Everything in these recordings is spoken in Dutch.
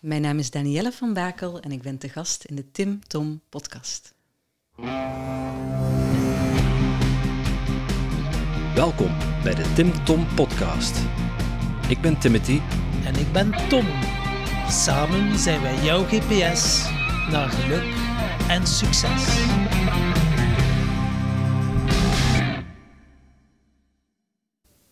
Mijn naam is Danielle van Bakel en ik ben te gast in de Tim Tom podcast. Welkom bij de Tim Tom podcast. Ik ben Timothy En ik ben Tom. Samen zijn wij jouw GPS naar geluk en succes.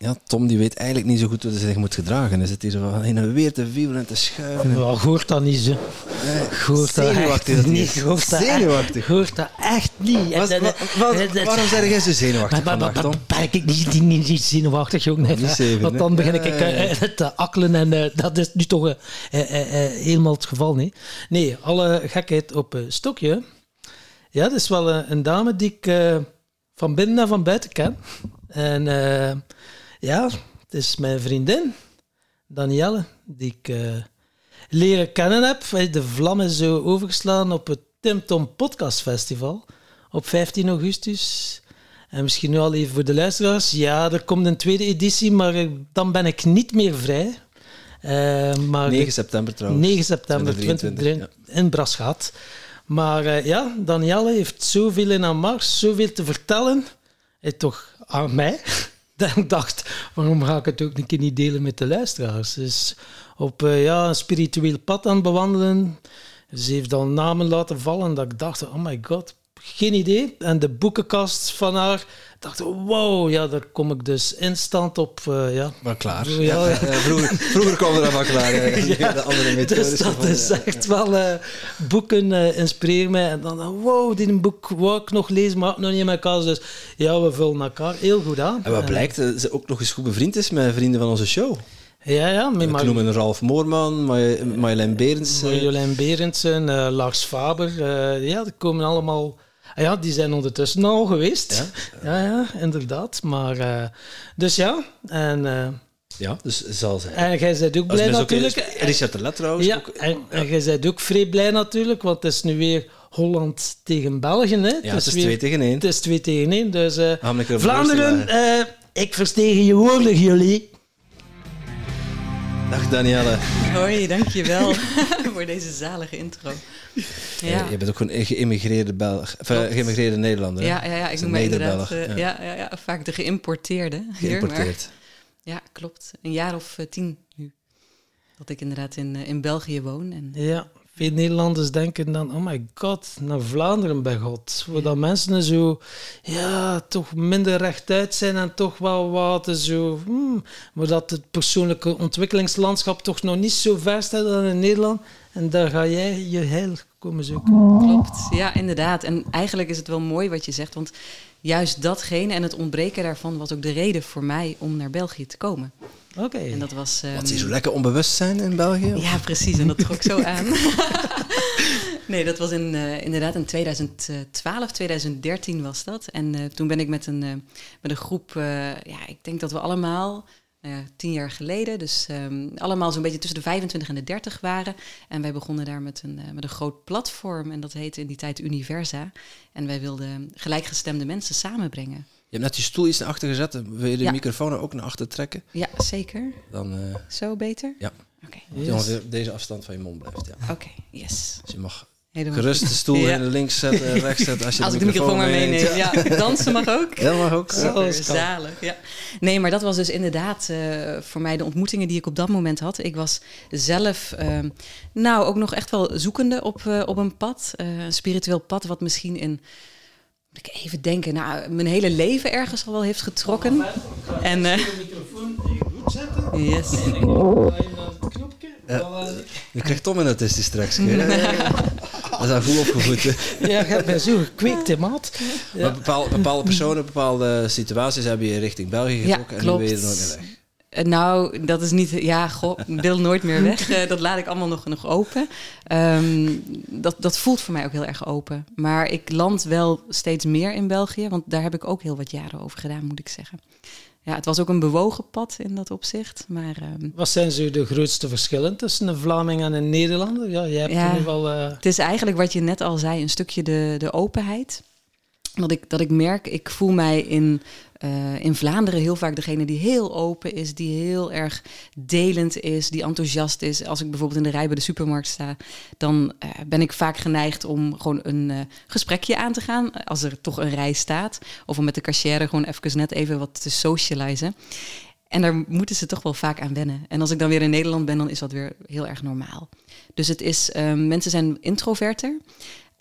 ja, Tom die weet eigenlijk niet zo goed hoe hij zich moet gedragen. Hij zit hier zo van in een weer te wiebelen en te schuiven. Ja, hoort dat niet zo. Hoort dat echt niet. is. Hoort dat Zenuwachtig. Hoort dat echt niet. Was- waarom zeg jij zo zenuwachtig Maar- vandaag? Ben ik niet, niet, zenuwachtig, ook zeven, Want dan begin ik eh, eh, te akkelen en eh, dat is nu toch helemaal het geval niet. Nee, alle gekheid op stokje. Ja, dat is wel een dame die ik van binnen en van buiten ken. En ja, het is mijn vriendin, Danielle, die ik eh, leren kennen heb. De vlam is zo overgeslaan op het Tim Tom Podcast Festival op 15 augustus. En misschien nu al even voor de luisteraars. Ja, er komt een tweede editie, maar eh, dan ben ik niet meer vrij. Eh, maar 9 september trouwens. 9 september 2023, 2023 in Brasgaat. Maar ja, Danielle heeft zoveel in haar mars, zoveel te vertellen. Toch aan mij. Ik dacht, waarom ga ik het ook een keer niet delen met de luisteraars? Dus op eh, ja, een spiritueel pad aan het bewandelen. Ze heeft dan namen laten vallen dat ik dacht, oh my god, geen idee. En de boekenkast van haar, dacht wow, ja, daar kom ik dus instant op. eh, ja. Maar klaar. Ja, ja. Ja, vroeger, vroeger kwam er van klaar. Ja. De andere. Dus dat is ja. echt wel... eh, boeken eh, inspireren mij. En dan, wow, dit boek wou ik nog lezen, maar ook nog niet in mijn kast. Dus ja, we vullen elkaar heel goed aan. En wat blijkt, dat ze ook nog eens goed bevriend is met vrienden van onze show. Ja, ja. We Mar- noemen Ralf Moorman, Marjolein Berends. eh, Marjolein Berendsen, eh, Lars Faber. eh, ja, die komen allemaal... Ah ja, die zijn ondertussen al geweest. Ja, ja, inderdaad. Maar, eh, dus ja, en, eh, Ja, dus zal zijn. en jij bent ook blij mensen ook- natuurlijk. Richard de Let trouwens. Ja, ook, en, en jij bent ook vrij blij natuurlijk, want het is nu weer Holland tegen België. Hè? ja, het is weer- twee tegen één. Het is 2 tegen 1. Dus keer Vlaanderen, eh, ik verstegenwoordig jullie. Dag Danielle. Hoi, dankjewel voor deze zalige intro. Ja. Ja. Je bent ook gewoon een geïmmigreerde Belg. Enfin, Klopt. geïmmigreerde Nederlander. Ja, ja, ja, ik noem me inderdaad eh, ja. ja. Ja, vaak de geïmporteerde. hier, Geïmporteerd. ja, klopt. Een jaar of eh, tien nu. Dat ik inderdaad in, eh, in België woon. En, Ja, veel Nederlanders denken dan, oh my god, naar Vlaanderen bij God. Waar dat mensen zo, ja, toch minder rechtuit zijn en toch wel wat zo, hmm, maar dat het persoonlijke ontwikkelingslandschap toch nog niet zo ver staat dan in Nederland. En daar ga jij je heil komen zoeken. Klopt, ja, inderdaad. En eigenlijk is het wel mooi wat je zegt, want juist datgene en het ontbreken daarvan was ook de reden voor mij om naar België te komen. Oké. En dat was. ehm, Wat ze zo lekker onbewust zijn in België? Ja, precies. En dat trok zo aan. nee, dat was in, eh, inderdaad in 2012, 2013 was dat. En eh, toen ben ik met een, eh, met een groep, eh, ja, ik denk dat we allemaal, tien jaar geleden, dus ehm, allemaal zo'n beetje tussen de 25 en de 30 waren. En wij begonnen daar met een, eh, met een groot platform en dat heette in die tijd Universa. En wij wilden gelijkgestemde mensen samenbrengen. Je hebt net je stoel iets naar achter gezet. Wil je de Ja. microfoon ook naar achter trekken? Ja, zeker. Dan uh, Zo beter? Ja. Oké, deze afstand van je mond blijft. Ja. Oké, yes. Dus je mag Helemaal. gerust de stoel Ja. in de links zetten, en rechts zetten. Als, je Als ik de microfoon maar meeneem. Ja. dansen mag ook. Dat mag ook. Super, Ja. zalig. Ja. Nee, maar dat was dus inderdaad eh, voor mij de ontmoetingen die ik op dat moment had. Ik was zelf, eh, nou, ook nog echt wel zoekende op, eh, op een pad. eh, een spiritueel pad, wat misschien in, moet ik even denken, nou, mijn hele leven ergens al wel heeft getrokken. En, eh, microfoon goed zetten. Yes. Je krijgt Tom een autistisch straks. Dat is al goed opgevoed. hè. Ja, je mij zo gekweekt, hè, maat. Ja. Maar bepaalde, bepaalde personen, bepaalde situaties hebben je richting België Ja, getrokken en klopt. nu ben je er nooit meer weg. Eh, Nou, dat is niet. Ja, goh, ik wil nooit meer weg. Eh, dat laat ik allemaal nog, nog open. Ehm, dat, dat voelt voor mij ook heel erg open. Maar ik land wel steeds meer in België, want daar heb ik ook heel wat jaren over gedaan, moet ik zeggen. Ja, het was ook een bewogen pad in dat opzicht. Maar ehm, Wat zijn zo de grootste verschillen tussen een Vlaming en een Nederlander? Ja, jij hebt Ja. in ieder geval... eh, Het is eigenlijk wat je net al zei, een stukje de, de openheid. Dat ik, dat ik merk, ik voel mij in, eh, in Vlaanderen heel vaak degene die heel open is, die heel erg delend is, die enthousiast is. Als ik bijvoorbeeld in de rij bij de supermarkt sta, dan eh, ben ik vaak geneigd om gewoon een eh, gesprekje aan te gaan, als er toch een rij staat. Of om met de cashier gewoon even net even wat te socializen. En daar moeten ze toch wel vaak aan wennen. En als ik dan weer in Nederland ben, dan is dat weer heel erg normaal. Dus het is, ehm, mensen zijn introverter.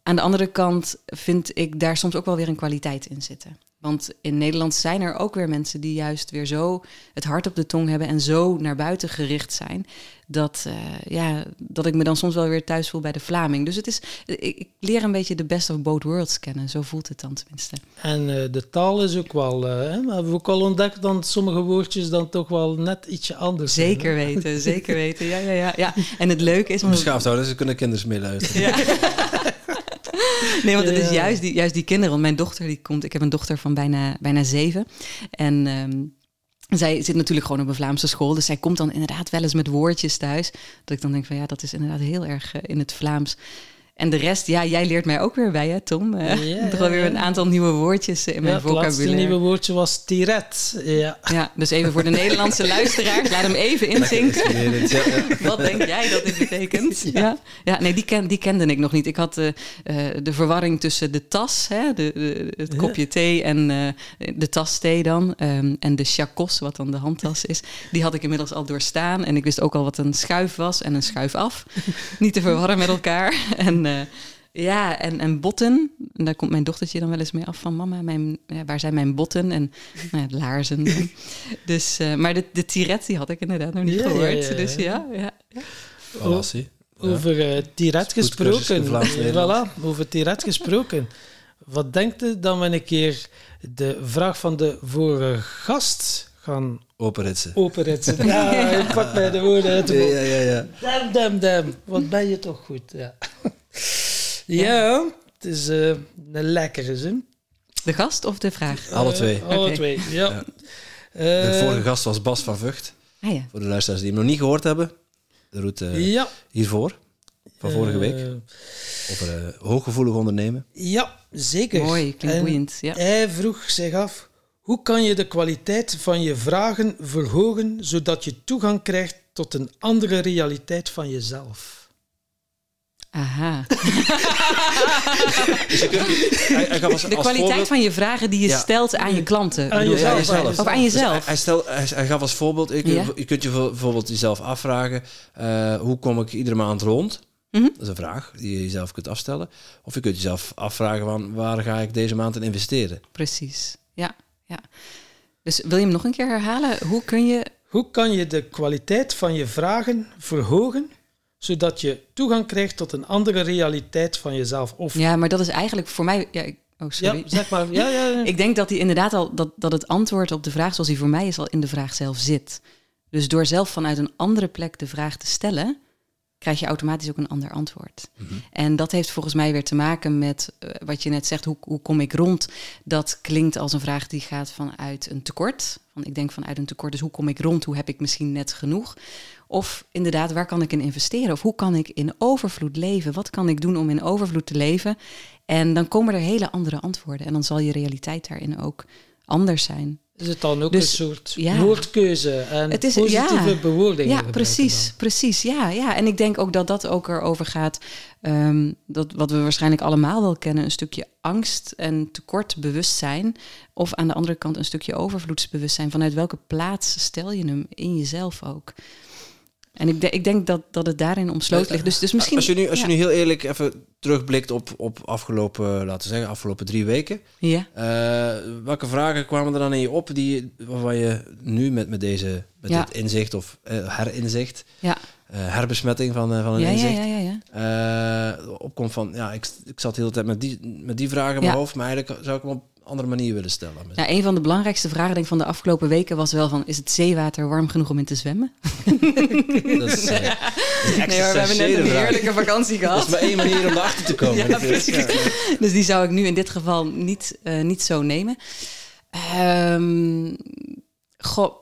Aan de andere kant vind ik daar soms ook wel weer een kwaliteit in zitten. Want in Nederland zijn er ook weer mensen die juist weer zo het hart op de tong hebben en zo naar buiten gericht zijn. Dat, eh, ja, dat ik me dan soms wel weer thuis voel bij de Vlaming. Dus het is, ik, ik leer een beetje de best of both worlds kennen. Zo voelt het dan tenminste. En eh, de taal is ook wel... hè, we hebben ook al ontdekt dat sommige woordjes dan toch wel net ietsje anders zijn, Zeker hè? weten, zeker weten. Ja, ja, ja, ja. En het leuke is... omdat- Beschaafd houden, ze kunnen kinders mee luisteren. Ja. Nee, want het is juist die, juist die kinderen. Want mijn dochter die komt, ik heb een dochter van bijna, bijna zeven. En ehm, zij zit natuurlijk gewoon op een Vlaamse school. Dus zij komt dan inderdaad wel eens met woordjes thuis. Dat ik dan denk van ja, dat is inderdaad heel erg eh, in het Vlaams. En de rest, ja, jij leert mij ook weer bij, hè, Tom? Eh, Ja, toch wel weer ja. een aantal nieuwe woordjes eh, in Ja, mijn het laatste vocabulaire. nieuwe woordje was tiret. Ja. Ja, dus even voor de Nederlandse luisteraars, laat hem even inzinken. Ja, ja. Wat denk jij dat dit betekent? Ja, ja. nee, die, ken, die kende ik nog niet. Ik had eh, eh, de verwarring tussen de tas, hè, de, de- het kopje thee en eh, de tas thee dan, ehm, en de chacos, wat dan de handtas is. Die had ik inmiddels al doorstaan. En ik wist ook al wat een schuif was en een schuif af. niet te verwarren met elkaar. En eh, ja, en, en botten. En daar komt mijn dochtertje dan wel eens mee af van mama, mijn, ja, waar zijn mijn botten? En nou ja, laarzen. dus, eh, maar de, de tiret, die had ik inderdaad nog niet Ja, gehoord. ja, ja. Dus ja, ja. Voilà, zie. Ja. Over eh tiret cursus gesproken. Voilà, over tiret gesproken. Wat denkt u dan we een keer de vraag van de vorige gast gaan Openritsen. openritsen? Ja, je pakt mij de woorden uit de mond. Ja, ja, ja. Damn, damn, damn. Wat ben je toch goed. Ja, ja het is eh, een lekkere zin. De gast of de vraag? Alle Eh, twee. alle Oké. twee, ja. Ja. Eh, De vorige gast was Bas van Vught. Ah ja. Voor de luisteraars die hem nog niet gehoord hebben. De route ja. hiervoor, van vorige week. Eh, Over eh, hooggevoelig ondernemen. ja, zeker. Mooi, klinkt En boeiend. Ja. Hij vroeg zich af, hoe kan je de kwaliteit van je vragen verhogen, zodat je toegang krijgt tot een andere realiteit van jezelf? Aha. Dus je kunt, hij, hij gaf als, De kwaliteit voorbeeld- van je vragen die je Ja. stelt aan je klanten. Aan je? Ja, jezelf, aan Of aan Dus hij, jezelf. hij, stel, hij, hij gaf als voorbeeld, ik, Ja. je kunt je bijvoorbeeld jezelf afvragen, eh, hoe kom ik iedere maand rond? Mhm. Dat is een vraag die je jezelf kunt afstellen. Of je kunt jezelf afvragen, van, waar ga ik deze maand in investeren? Precies. Ja, ja. Dus wil je hem nog een keer herhalen? Hoe kun je... Hoe kan je de kwaliteit van je vragen verhogen, zodat je toegang krijgt tot een andere realiteit van jezelf? Of, Ja, maar dat is eigenlijk voor mij... Ja, ik- oh, sorry. ja zeg maar. Ja, ja, ja. Ik denk dat hij inderdaad al dat, dat het antwoord op de vraag zoals die voor mij is, al in de vraag zelf zit. Dus door zelf vanuit een andere plek de vraag te stellen, krijg je automatisch ook een ander antwoord. En dat heeft volgens mij weer te maken met eh, wat je net zegt, hoe, hoe kom ik rond? Dat klinkt als een vraag die gaat vanuit een tekort. Van, ik denk vanuit een tekort, dus hoe kom ik rond? Hoe heb ik misschien net genoeg? Of inderdaad, waar kan ik in investeren? Of hoe kan ik in overvloed leven? Wat kan ik doen om in overvloed te leven? En dan komen er hele andere antwoorden. En dan zal je realiteit daarin ook anders zijn. Is het dan ook Dus, een soort ja. woordkeuze en Het is- positieve ja. bewoordingen? Ja, precies, dan? precies. Ja, ja. En ik denk ook dat dat ook erover gaat, ehm, dat wat we waarschijnlijk allemaal wel kennen, een stukje angst en tekort bewustzijn. Of aan de andere kant een stukje overvloedsbewustzijn. Vanuit welke plaats stel je hem in jezelf ook? En ik, de- ik denk dat, dat het daarin omsloten ligt. Dus, dus misschien... Als je nu, als je nu heel eerlijk even terugblikt op, op afgelopen, laten we zeggen, afgelopen drie weken. Ja. eh, welke vragen kwamen er dan in je op die, waarvan je nu met, met, deze, met dit inzicht of eh, herinzicht, Ja. Eh, herbesmetting van, eh, van een Ja, ja, inzicht, ja, ja, ja. eh, opkomt van, ja, ik, ik zat de hele tijd met die, met die vragen in Ja. mijn hoofd, maar eigenlijk zou ik hem op een andere manier willen stellen. Nou, een van de belangrijkste vragen denk ik, van de afgelopen weken was wel van... is het zeewater warm genoeg om in te zwemmen? Dat is, Nee hoor, we hebben net een heerlijke vakantie Dat gehad. is maar één manier om erachter te komen. Ja, Dat is-. Dus die zou ik nu in dit geval niet, niet zo nemen. Ehm, goh,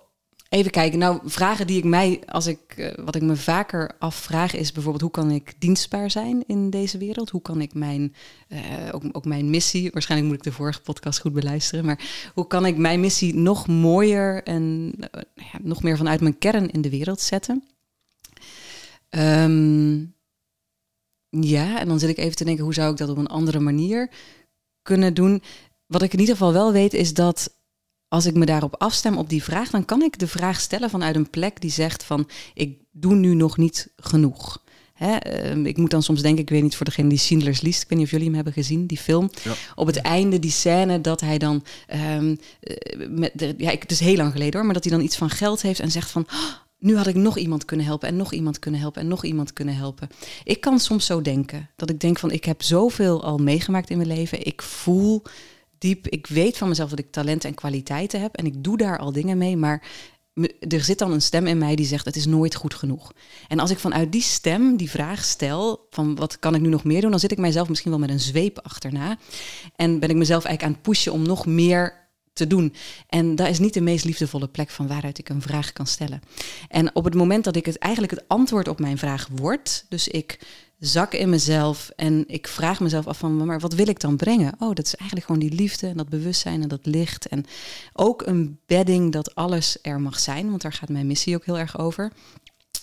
even kijken. Nou, vragen die ik mij, als ik, eh, wat ik me vaker afvraag, is bijvoorbeeld hoe kan ik dienstbaar zijn in deze wereld? Hoe kan ik mijn, eh, ook, ook mijn missie, waarschijnlijk moet ik de vorige podcast goed beluisteren, maar hoe kan ik mijn missie nog mooier en eh, ja, nog meer vanuit mijn kern in de wereld zetten? Ehm, ja, en dan zit ik even te denken, hoe zou ik dat op een andere manier kunnen doen? Wat ik in ieder geval wel weet, is dat als ik me daarop afstem, op die vraag, dan kan ik de vraag stellen vanuit een plek die zegt van, ik doe nu nog niet genoeg. Hè, ehm, ik moet dan soms denken, ik weet niet voor degene die Schindler's List, ik weet niet of jullie hem hebben gezien, die film. Ja. Op het einde die scène dat hij dan, ehm, eh, met de, ja, ik, het is heel lang geleden hoor, maar dat hij dan iets van geld heeft en zegt van, "Oh, nu had ik nog iemand kunnen helpen en nog iemand kunnen helpen en nog iemand kunnen helpen. Ik kan soms zo denken, dat ik denk van, ik heb zoveel al meegemaakt in mijn leven, ik voel ik weet van mezelf dat ik talenten en kwaliteiten heb en ik doe daar al dingen mee, maar er zit dan een stem in mij die zegt het is nooit goed genoeg. En als ik vanuit die stem die vraag stel van wat kan ik nu nog meer doen, dan zit ik mijzelf misschien wel met een zweep achterna en ben ik mezelf eigenlijk aan het pushen om nog meer te doen. En dat is niet de meest liefdevolle plek van waaruit ik een vraag kan stellen. En op het moment dat ik het eigenlijk het antwoord op mijn vraag word, dus ik zak in mezelf en ik vraag mezelf af van, maar wat wil ik dan brengen? Oh, dat is eigenlijk gewoon die liefde en dat bewustzijn en dat licht en ook een bedding dat alles er mag zijn, want daar gaat mijn missie ook heel erg over.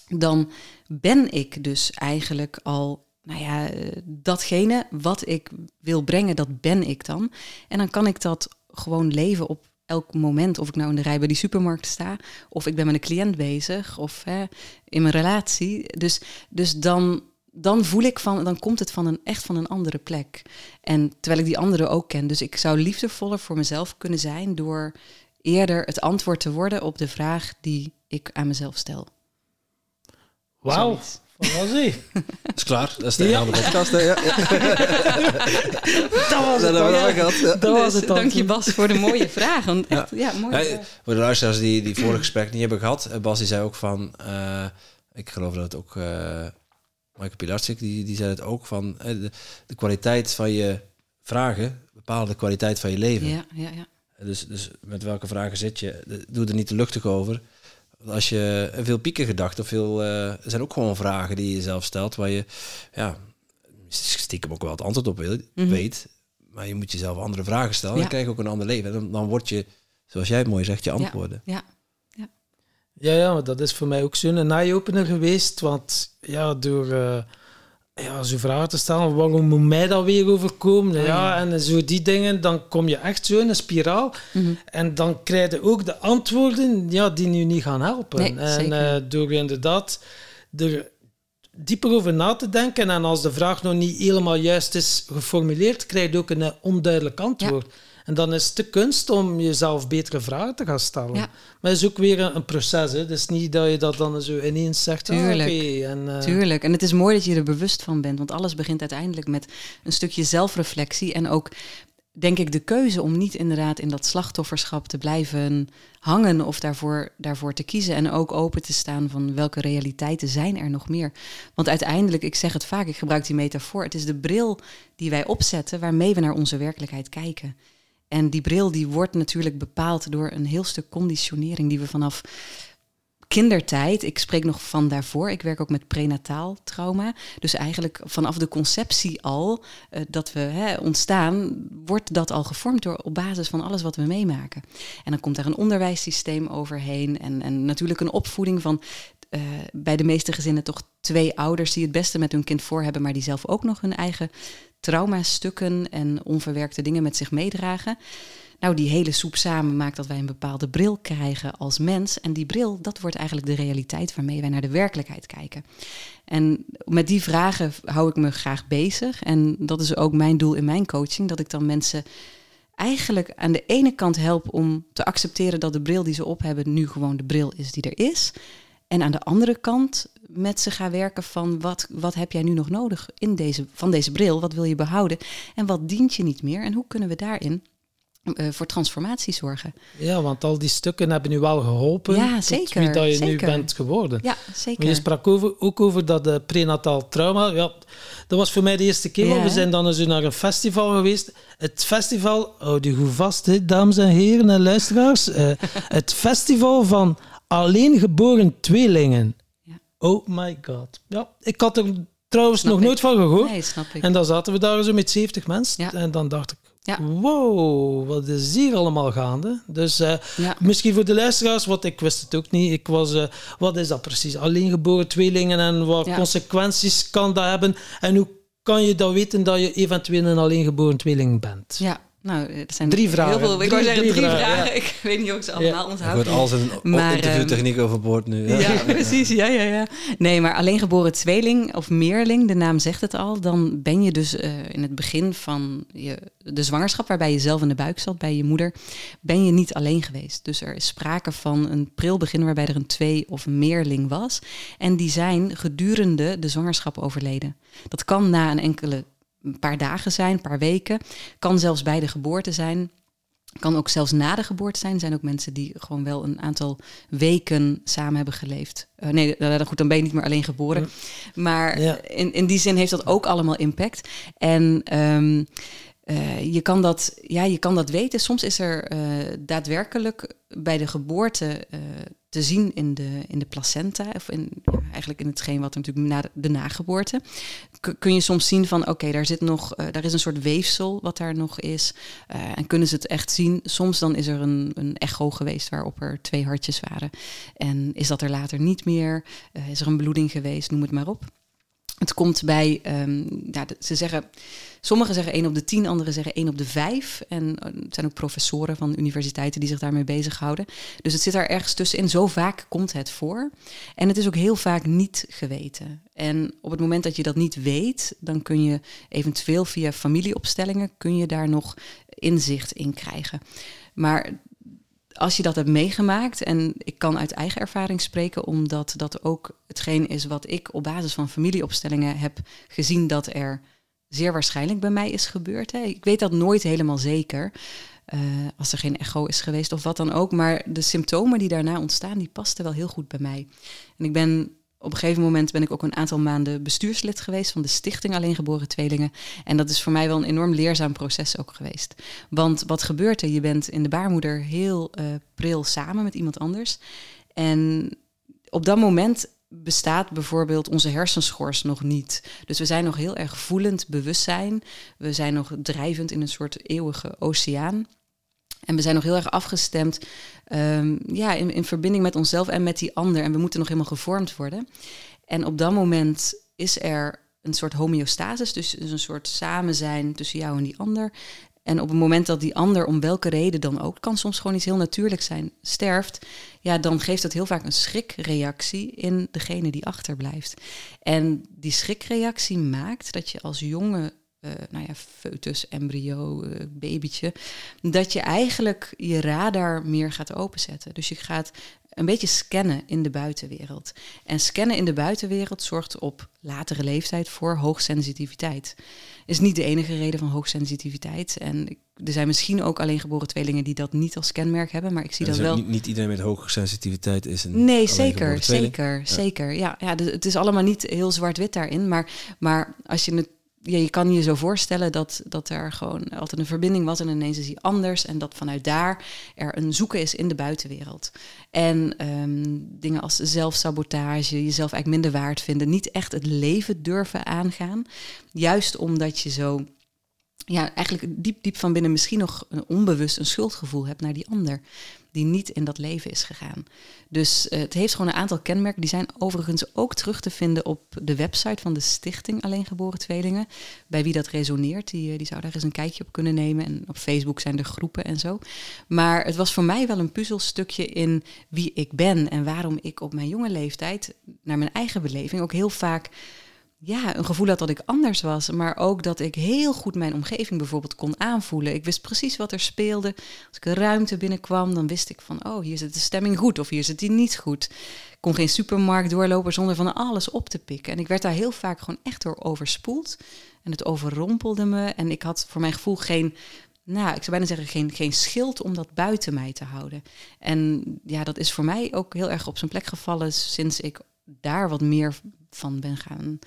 Dan ben ik dus eigenlijk al nou ja, datgene wat ik wil brengen, dat ben ik dan. En dan kan ik dat gewoon leven op elk moment. Of ik nou in de rij bij die supermarkt sta, of ik ben met een cliënt bezig, of hè, in mijn relatie. Dus, dus dan, dan voel ik van, dan komt het van een echt van een andere plek. En terwijl ik die andere ook ken. Dus ik zou liefdevoller voor mezelf kunnen zijn door eerder het antwoord te worden op de vraag die ik aan mezelf stel. Wauw. Dat is klaar. Dat is de Ja. de podcast. Hè? Ja, ja. Dat was Dat het ja. Dat was Dus het dan. dank je Bas voor de mooie vraag. Want echt, ja, mooie Ja, vraag. voor de luisteraars die die vorige gesprek niet hebben gehad, eh, Bas die zei ook van, eh, ik geloof dat het ook eh Michael Pilarczyk, die, die zei het ook van, eh, de, de kwaliteit van je vragen bepaalt de kwaliteit van je leven. Ja, ja, ja. Dus, dus met welke vragen zit je? Doe er niet te luchtig over. Als je veel pieken gedacht of veel, eh, zijn ook gewoon vragen die je jezelf stelt waar je, ja, stiekem ook wel het antwoord op wil, Mhm. weet. Maar je moet jezelf andere vragen stellen. Ja. Dan krijg je ook een ander leven. En dan, dan word je, zoals jij het mooi zegt, je antwoorden. Ja, Ja, ja, maar dat is voor mij ook zo'n eye-opener geweest. Want ja, door eh, ja, zo vragen te stellen, waarom moet mij dat weer overkomen? Oh, ja, ja. en zo die dingen, dan kom je echt zo in een spiraal. Mhm. En dan krijg je ook de antwoorden ja, die je niet gaan helpen. Nee, en eh, door inderdaad er dieper over na te denken. En als de vraag nog niet helemaal juist is geformuleerd, krijg je ook een eh, onduidelijk antwoord. En dan is het de kunst om jezelf betere vragen te gaan stellen. Ja. Maar het is ook weer een, een proces. Hè. Het is niet dat je dat dan zo ineens zegt. ah, Tuurlijk. en, eh, Tuurlijk. En het is mooi dat je er bewust van bent. Want alles begint uiteindelijk met een stukje zelfreflectie. En ook, denk ik, de keuze om niet inderdaad in dat slachtofferschap te blijven hangen. Of daarvoor, daarvoor te kiezen. En ook open te staan van welke realiteiten zijn er nog meer. Want uiteindelijk, ik zeg het vaak, ik gebruik die metafoor. Het is de bril die wij opzetten waarmee we naar onze werkelijkheid kijken. En die bril die wordt natuurlijk bepaald door een heel stuk conditionering die we vanaf kindertijd, ik spreek nog van daarvoor, ik werk ook met prenataal trauma. Dus eigenlijk vanaf de conceptie al, eh, dat we hè, ontstaan, wordt dat al gevormd door, op basis van alles wat we meemaken. En dan komt daar een onderwijssysteem overheen en, en natuurlijk een opvoeding van eh, bij de meeste gezinnen toch twee ouders die het beste met hun kind voor hebben, maar die zelf ook nog hun eigen traumastukken en onverwerkte dingen met zich meedragen. Nou, die hele soep samen maakt dat wij een bepaalde bril krijgen als mens. En die bril, dat wordt eigenlijk de realiteit waarmee wij naar de werkelijkheid kijken. En met die vragen hou ik me graag bezig. En dat is ook mijn doel in mijn coaching, dat ik dan mensen eigenlijk aan de ene kant help om te accepteren dat de bril die ze op hebben nu gewoon de bril is die er is. En aan de andere kant met ze ga werken van wat, wat heb jij nu nog nodig in deze, van deze bril? Wat wil je behouden? En wat dient je niet meer? En hoe kunnen we daarin uh, voor transformatie zorgen? Ja, want al die stukken hebben u wel geholpen. Ja, zeker. Wie dat je zeker. nu bent geworden. Ja, zeker. Maar je sprak over, ook over dat uh, prenatal trauma. Ja, dat was voor mij de eerste keer. Ja. We zijn dan eens naar een festival geweest. Het festival, houd u goed vast, hè, dames en heren en luisteraars. Uh, het festival van alleen geboren tweelingen. Oh my god. Ja, ik had er trouwens snap nog ik. nooit van gehoord. Nee, snap ik. En dan zaten we daar zo met 70 mensen. Ja. En dan dacht ik, Ja. wow, wat is hier allemaal gaande? Dus eh, Ja. misschien voor de luisteraars, want ik wist het ook niet. Ik was, eh, wat is dat precies? Alleen geboren tweelingen en wat consequenties kan dat hebben? En hoe kan je dan weten dat je eventueel een alleen geboren tweeling bent? Ja, nou, er zijn Drie vragen. Heel veel, ik Drie- wou zeggen drie drie, vragen, vragen. ja. Ik weet niet of ik ze allemaal onthoud. wordt al zijn Maar, interviewtechniek overboord nu. Ja, precies. Ja, ja, ja. Nee, maar alleen geboren tweeling of meerling, de naam zegt het al, dan ben je dus eh, in het begin van je, de zwangerschap, waarbij je zelf in de buik zat bij je moeder, ben je niet alleen geweest. Dus er is sprake van een pril begin waarbij er een twee of een meerling was. En die zijn gedurende de zwangerschap overleden. Dat kan na een enkele een paar dagen zijn, een paar weken. Kan zelfs bij de geboorte zijn. Kan ook zelfs na de geboorte zijn. Er zijn ook mensen die gewoon wel een aantal weken samen hebben geleefd. Eh, nee, uh, goed, dan ben je niet meer alleen geboren. Maar Ja. in, in die zin heeft dat ook allemaal impact. En ehm, eh, je, kan dat, ja, je kan dat weten. Soms is er eh, daadwerkelijk bij de geboorte eh, te zien in de, in de placenta, of in, eigenlijk in hetgeen wat er natuurlijk na de, nageboorte, kun je soms zien van oké, daar zit nog, daar is een soort weefsel wat daar nog is. En kunnen ze het echt zien. Soms dan is er een, een echo geweest waarop er twee hartjes waren. En is dat er later niet meer? Is er een bloeding geweest? Noem het maar op. Het komt bij, ja, ze zeggen, sommigen zeggen 1 op de 10, anderen zeggen 1 op de 5. En uh, het zijn ook professoren van universiteiten die zich daarmee bezighouden. Dus het zit daar ergens tussenin. Zo vaak komt het voor. En het is ook heel vaak niet geweten. En op het moment dat je dat niet weet, dan kun je eventueel via familieopstellingen, kun je daar nog inzicht in krijgen. Maar als je dat hebt meegemaakt, en ik kan uit eigen ervaring spreken, omdat dat ook hetgeen is wat ik op basis van familieopstellingen heb gezien dat er zeer waarschijnlijk bij mij is gebeurd. Hè. Ik weet dat nooit helemaal zeker, uh, als er geen echo is geweest of wat dan ook, maar de symptomen die daarna ontstaan, die pasten wel heel goed bij mij. En ik ben op een gegeven moment ben ik ook een aantal maanden bestuurslid geweest van de Stichting Alleengeboren Tweelingen. En dat is voor mij wel een enorm leerzaam proces ook geweest. Want wat gebeurt er? Je bent in de baarmoeder heel uh, pril samen met iemand anders. En op dat moment bestaat bijvoorbeeld onze hersenschors nog niet. Dus we zijn nog heel erg voelend bewustzijn. We zijn nog drijvend in een soort eeuwige oceaan. En we zijn nog heel erg afgestemd um, ja, in, in verbinding met onszelf en met die ander. En we moeten nog helemaal gevormd worden. En op dat moment is er een soort homeostasis, dus, dus een soort samen zijn tussen jou en die ander. En op het moment dat die ander, om welke reden dan ook, kan soms gewoon iets heel natuurlijk zijn, sterft, ja, dan geeft dat heel vaak een schrikreactie in degene die achterblijft. En die schrikreactie maakt dat je als jonge uh, nou ja, foetus, embryo, uh, babytje, dat je eigenlijk je radar meer gaat openzetten. Dus je gaat een beetje scannen in de buitenwereld. En scannen in de buitenwereld zorgt op latere leeftijd voor hoogsensitiviteit. Is niet de enige reden van hoogsensitiviteit. En er zijn misschien ook alleen geboren tweelingen die dat niet als kenmerk hebben, maar ik zie dat wel. Niet, niet iedereen met hoge sensitiviteit is een Nee, zeker, zeker, Ja. zeker. Ja, ja, dus het is allemaal niet heel zwart-wit daarin, maar, maar als je het je kan je zo voorstellen dat, dat er gewoon altijd een verbinding was en ineens is die anders. En dat vanuit daar er een zoeken is in de buitenwereld. En um, dingen als zelfsabotage, jezelf eigenlijk minder waard vinden, niet echt het leven durven aangaan. Juist omdat je zo, ja, eigenlijk diep, diep van binnen misschien nog onbewust een schuldgevoel hebt naar die ander. Die niet in dat leven is gegaan. Dus uh, het heeft gewoon een aantal kenmerken. Die zijn overigens ook terug te vinden op de website van de Stichting Alleengeboren Tweelingen. Bij wie dat resoneert, die, die zou daar eens een kijkje op kunnen nemen. En op Facebook zijn er groepen en zo. Maar het was voor mij wel een puzzelstukje in wie ik ben en waarom ik op mijn jonge leeftijd, naar mijn eigen beleving, ook heel vaak ja, een gevoel had dat ik anders was. Maar ook dat ik heel goed mijn omgeving bijvoorbeeld kon aanvoelen. Ik wist precies wat er speelde. Als ik een ruimte binnenkwam, dan wist ik van... oh, hier zit de stemming goed of hier zit die niet goed. Ik kon geen supermarkt doorlopen zonder van alles op te pikken. En ik werd daar heel vaak gewoon echt door overspoeld. En het overrompelde me. En ik had voor mijn gevoel geen... Nou, ik zou bijna zeggen, geen, geen schild om dat buiten mij te houden. En ja, dat is voor mij ook heel erg op zijn plek gevallen sinds ik daar wat meer van ben gaan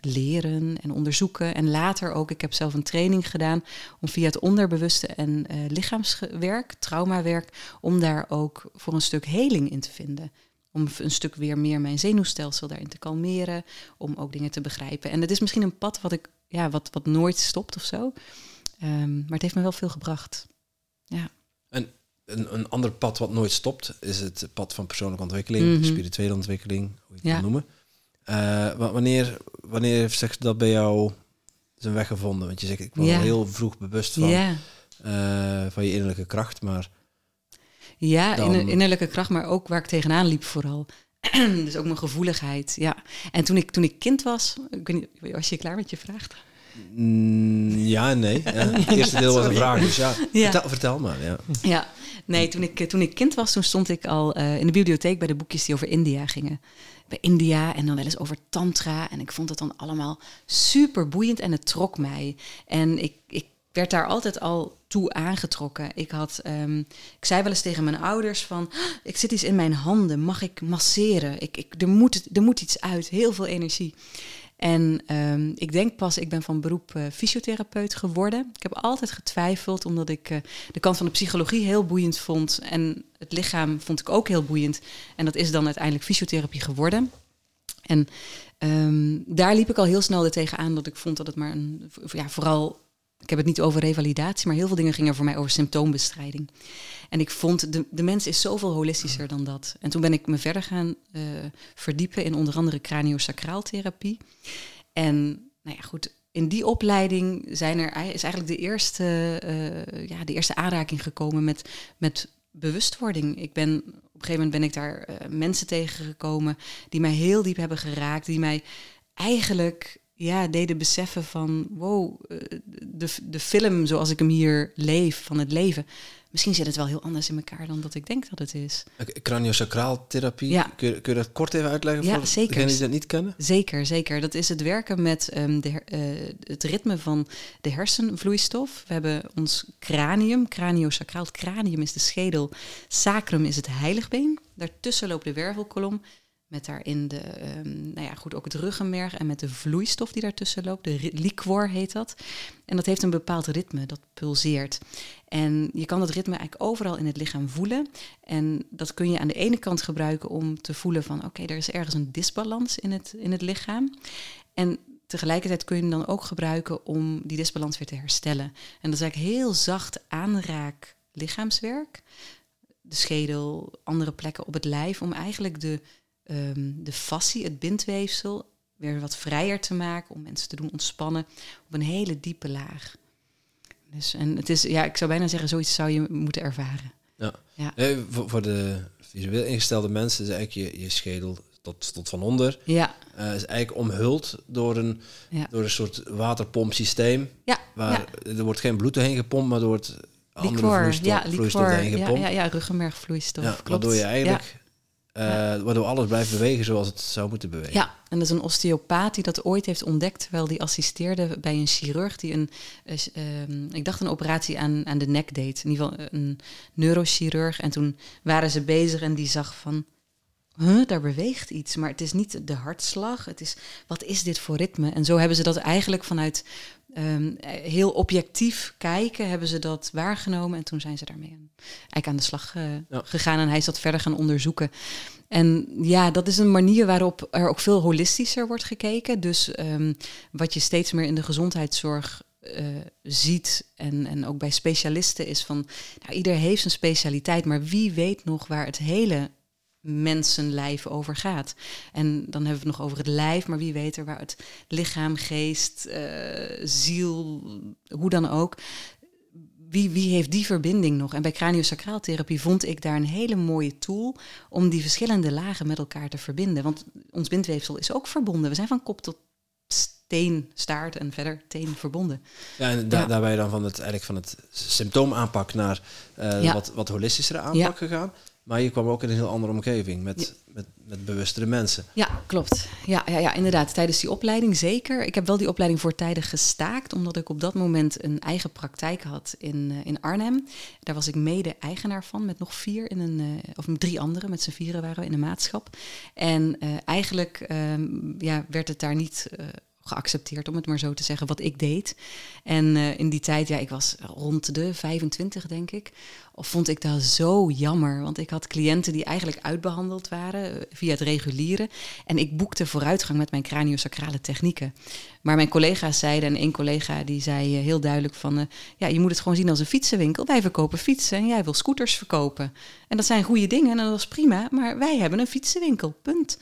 leren en onderzoeken. En later ook, ik heb zelf een training gedaan om via het onderbewuste en uh, lichaamswerk, traumawerk, om daar ook voor een stuk heling in te vinden. Om een stuk weer meer mijn zenuwstelsel daarin te kalmeren, om ook dingen te begrijpen. En het is misschien een pad wat ik, ja, wat, wat nooit stopt of zo. Um, maar het heeft me wel veel gebracht. Ja. En een, een ander pad wat nooit stopt, is het pad van persoonlijke ontwikkeling, mm -hmm. spirituele ontwikkeling, hoe je het ja. kan noemen. Uh, wanneer, wanneer heeft zich dat bij jou zijn weg gevonden? Want je zegt, ik was ja. heel vroeg bewust van, ja. uh, van je innerlijke kracht, maar... Ja, dan... innerlijke kracht, maar ook waar ik tegenaan liep vooral. dus ook mijn gevoeligheid, ja. En toen ik, toen ik kind was, ik weet niet, was je klaar met je vraag? Mm, ja nee. Ja. Het eerste deel was een vraag, dus ja, Vertel, vertel, maar. Ja. ja, nee, toen ik, toen ik kind was, toen stond ik al uh, in de bibliotheek bij de boekjes die over India gingen bij India en dan wel eens over tantra. En ik vond het dan allemaal super boeiend en het trok mij. En ik, ik werd daar altijd al toe aangetrokken. Ik, had, um, ik zei wel eens tegen mijn ouders van, ah, ik zit iets in mijn handen, mag ik masseren? Ik, ik, er, moet, er moet iets uit, heel veel energie. En um, ik denk pas, ik ben van beroep uh, fysiotherapeut geworden. Ik heb altijd getwijfeld, omdat ik uh, de kant van de psychologie heel boeiend vond. En het lichaam vond ik ook heel boeiend. En dat is dan uiteindelijk fysiotherapie geworden. En um, daar liep ik al heel snel er tegenaan dat ik vond dat het maar een, ja, vooral ik heb het niet over revalidatie, maar heel veel dingen gingen voor mij over symptoombestrijding. En ik vond, de, de mens is zoveel holistischer dan dat. En toen ben ik me verder gaan uh, verdiepen in onder andere craniosacraaltherapie. En nou ja, goed, in die opleiding zijn er, is eigenlijk de eerste, uh, ja, de eerste aanraking gekomen met, met bewustwording. Ik ben, op een gegeven moment ben ik daar uh, mensen tegengekomen die mij heel diep hebben geraakt, die mij eigenlijk ja, deden beseffen van wow, eh, de, de film zoals ik hem hier leef, van het leven. Misschien zit het wel heel anders in elkaar dan dat ik denk dat het is. Craniosacraaltherapie, ja. kun, je, kun je dat kort even uitleggen ja, voor zeker. degenen die dat niet kennen? Zeker, zeker. Dat is het werken met um, de, uh, het ritme van de hersenvloeistof. We hebben ons cranium, craniosacraal. Het cranium is de schedel, sacrum is het heiligbeen. Daartussen loopt de wervelkolom. Met daarin de, um, nou ja, goed, ook het ruggenmerg en met de vloeistof die daartussen loopt. De liquor heet dat. En dat heeft een bepaald ritme, dat pulseert. En je kan dat ritme eigenlijk overal in het lichaam voelen. En dat kun je aan de ene kant gebruiken om te voelen van... oké, er is ergens een disbalans in het, in het lichaam. En tegelijkertijd kun je hem dan ook gebruiken om die disbalans weer te herstellen. En dat is eigenlijk heel zacht aanraak lichaamswerk. De schedel, andere plekken op het lijf, om eigenlijk de um, de fascie, het bindweefsel, weer wat vrijer te maken. Om mensen te doen ontspannen op een hele diepe laag. Dus, en het is, ja, ik zou bijna zeggen, zoiets zou je moeten ervaren. Ja. ja. Eh, voor, voor, de visueel ingestelde mensen is eigenlijk je, je schedel tot, tot van onder. Ja. Uh, is eigenlijk omhuld door een, ja. door een soort waterpompsysteem. Ja. Waar er wordt geen bloed doorheen gepompt, maar door het andere vloeistof, ja, vloeistof doorheen gepompt. Ja, ja, ja ruggenmergvloeistof. Ja, waardoor je eigenlijk uh, Waardoor alles blijft bewegen zoals het zou moeten bewegen. Ja, en dat is een osteopaat die dat ooit heeft ontdekt, terwijl die assisteerde bij een chirurg die een, uh, uh, ik dacht een operatie aan, aan de nek deed. In ieder geval een neurochirurg. En toen waren ze bezig en die zag van, huh, daar beweegt iets, maar het is niet de hartslag. Het is, wat is dit voor ritme? En zo hebben ze dat eigenlijk vanuit um, heel objectief kijken, hebben ze dat waargenomen. En toen zijn ze daarmee aan, eigenlijk aan de slag uh, ja. gegaan en hij is dat verder gaan onderzoeken. En ja, dat is een manier waarop er ook veel holistischer wordt gekeken. Dus um, wat je steeds meer in de gezondheidszorg eh, ziet en, en ook bij specialisten is van, nou, ieder heeft zijn specialiteit, maar wie weet nog waar het hele mensenlijf over gaat. En dan hebben we het nog over het lijf, maar wie weet er waar het lichaam, geest, uh, ziel, hoe dan ook. Wie, wie heeft die verbinding nog? En bij craniosacraaltherapie vond ik daar een hele mooie tool om die verschillende lagen met elkaar te verbinden. Want ons bindweefsel is ook verbonden. We zijn van kop tot teen, staart en verder teen verbonden. Ja, en da ja. daarbij dan van het, eigenlijk van het symptoomaanpak naar uh, ja. wat, wat holistischere aanpak ja. gegaan. Maar je kwam ook in een heel andere omgeving met, met, met bewustere mensen. Ja, klopt. Ja, ja, ja, inderdaad. Tijdens die opleiding zeker. Ik heb wel die opleiding voortijdig gestaakt, omdat ik op dat moment een eigen praktijk had in, uh, in Arnhem. Daar was ik mede-eigenaar van, met nog vier in een, uh, of drie anderen, met z'n vieren waren we in een maatschap. En uh, eigenlijk ja, werd het daar niet geaccepteerd, om het maar zo te zeggen, wat ik deed. En uh, in die tijd, ja, ik was rond de 25, denk ik. Of vond ik dat zo jammer, want ik had cliënten die eigenlijk uitbehandeld waren uh, via het reguliere. En ik boekte vooruitgang met mijn craniosacrale technieken. Maar mijn collega's zeiden, en één collega die zei uh, heel duidelijk van... ja, je moet het gewoon zien als een fietsenwinkel. Wij verkopen fietsen en jij wil scooters verkopen. En dat zijn goede dingen en dat is prima, maar wij hebben een fietsenwinkel, punt.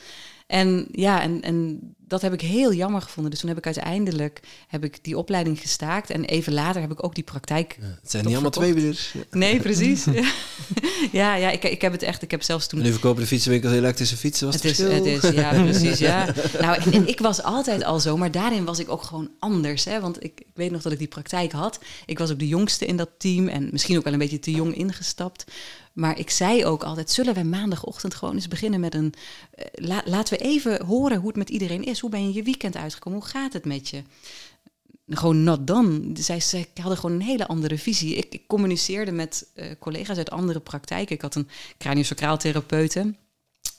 En ja, en, en dat heb ik heel jammer gevonden. Dus toen heb ik uiteindelijk heb ik die opleiding gestaakt. En even later heb ik ook die praktijk. Ja, het zijn niet allemaal tweewielers. Nee, precies. ja, ja ik, ik heb het echt. Ik heb zelfs toen. En nu verkopen de fietsenwinkels elektrische fietsen. Was het, het is, het is, ja, precies. Ja. Nou, en, en ik was altijd al zo, maar daarin was ik ook gewoon anders. Hè? Want ik, ik weet nog dat ik die praktijk had. Ik was ook de jongste in dat team en misschien ook wel een beetje te jong ingestapt. Maar ik zei ook altijd: zullen we maandagochtend gewoon eens beginnen met een. Uh, la, laten we even horen hoe het met iedereen is. Hoe ben je je weekend uitgekomen? Hoe gaat het met je? Gewoon not dan. Zij, zij hadden gewoon een hele andere visie. Ik, ik communiceerde met uh, collega's uit andere praktijken. Ik had een craniosacraaltherapeute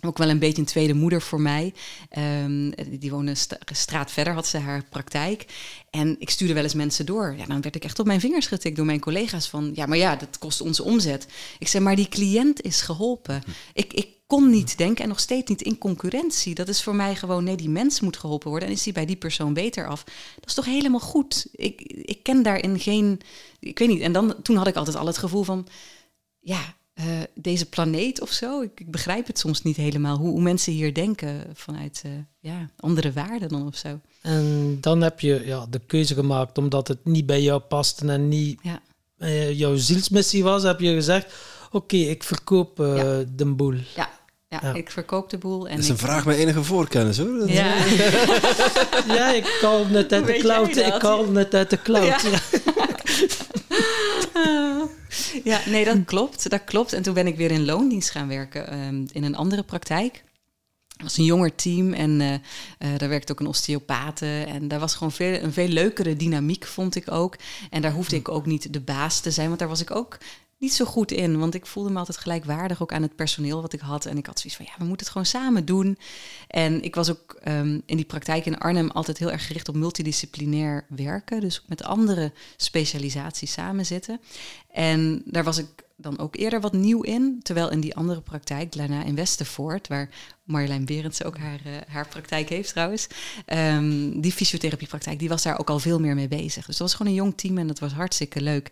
ook wel een beetje een tweede moeder voor mij. Um, die woonde straat verder, had ze haar praktijk. En ik stuurde wel eens mensen door. Ja, dan werd ik echt op mijn vingers getikt door mijn collega's van... ja, maar ja, dat kost onze omzet. Ik zei, maar die cliënt is geholpen. Ik, ik kon niet denken en nog steeds niet in concurrentie. Dat is voor mij gewoon, nee, die mens moet geholpen worden. En is die bij die persoon beter af? Dat is toch helemaal goed? Ik, ik ken daarin geen... Ik weet niet. En dan, toen had ik altijd al het gevoel van... ja, uh, deze planeet of zo. Ik, ik, begrijp het soms niet helemaal hoe, hoe mensen hier denken vanuit uh, ja, andere waarden dan of zo. En dan heb je ja, de keuze gemaakt omdat het niet bij jou paste en niet ja. uh, jouw zielsmissie was. Heb je gezegd: Oké, okay, ik verkoop ja. de boel. Ja. Ja, ja, ik verkoop de boel. En dat is een ik... vraag met enige voorkennis hoor. Ja, ja ik kan net uit de cloud. Ik kan net uit de cloud. Ja. ja, nee, dat klopt. Dat klopt. En toen ben ik weer in loondienst gaan werken um, in een andere praktijk. Het was een jonger team en uh, uh, daar werkte ook een osteopate. En daar was gewoon veel, een veel leukere dynamiek, vond ik ook. En daar hoefde ik ook niet de baas te zijn, want daar was ik ook niet zo goed in. Want ik voelde me altijd gelijkwaardig ook aan het personeel wat ik had. En ik had zoiets van, ja, we moeten het gewoon samen doen. En ik was ook um, in die praktijk in Arnhem altijd heel erg gericht op multidisciplinair werken. Dus met andere specialisaties samen zitten. En daar was ik dan ook eerder wat nieuw in. Terwijl in die andere praktijk, daarna in Westervoort, waar Marjolein Berends ook haar, uh, haar praktijk heeft trouwens. Um, die fysiotherapiepraktijk, die was daar ook al veel meer mee bezig. Dus dat was gewoon een jong team en dat was hartstikke leuk.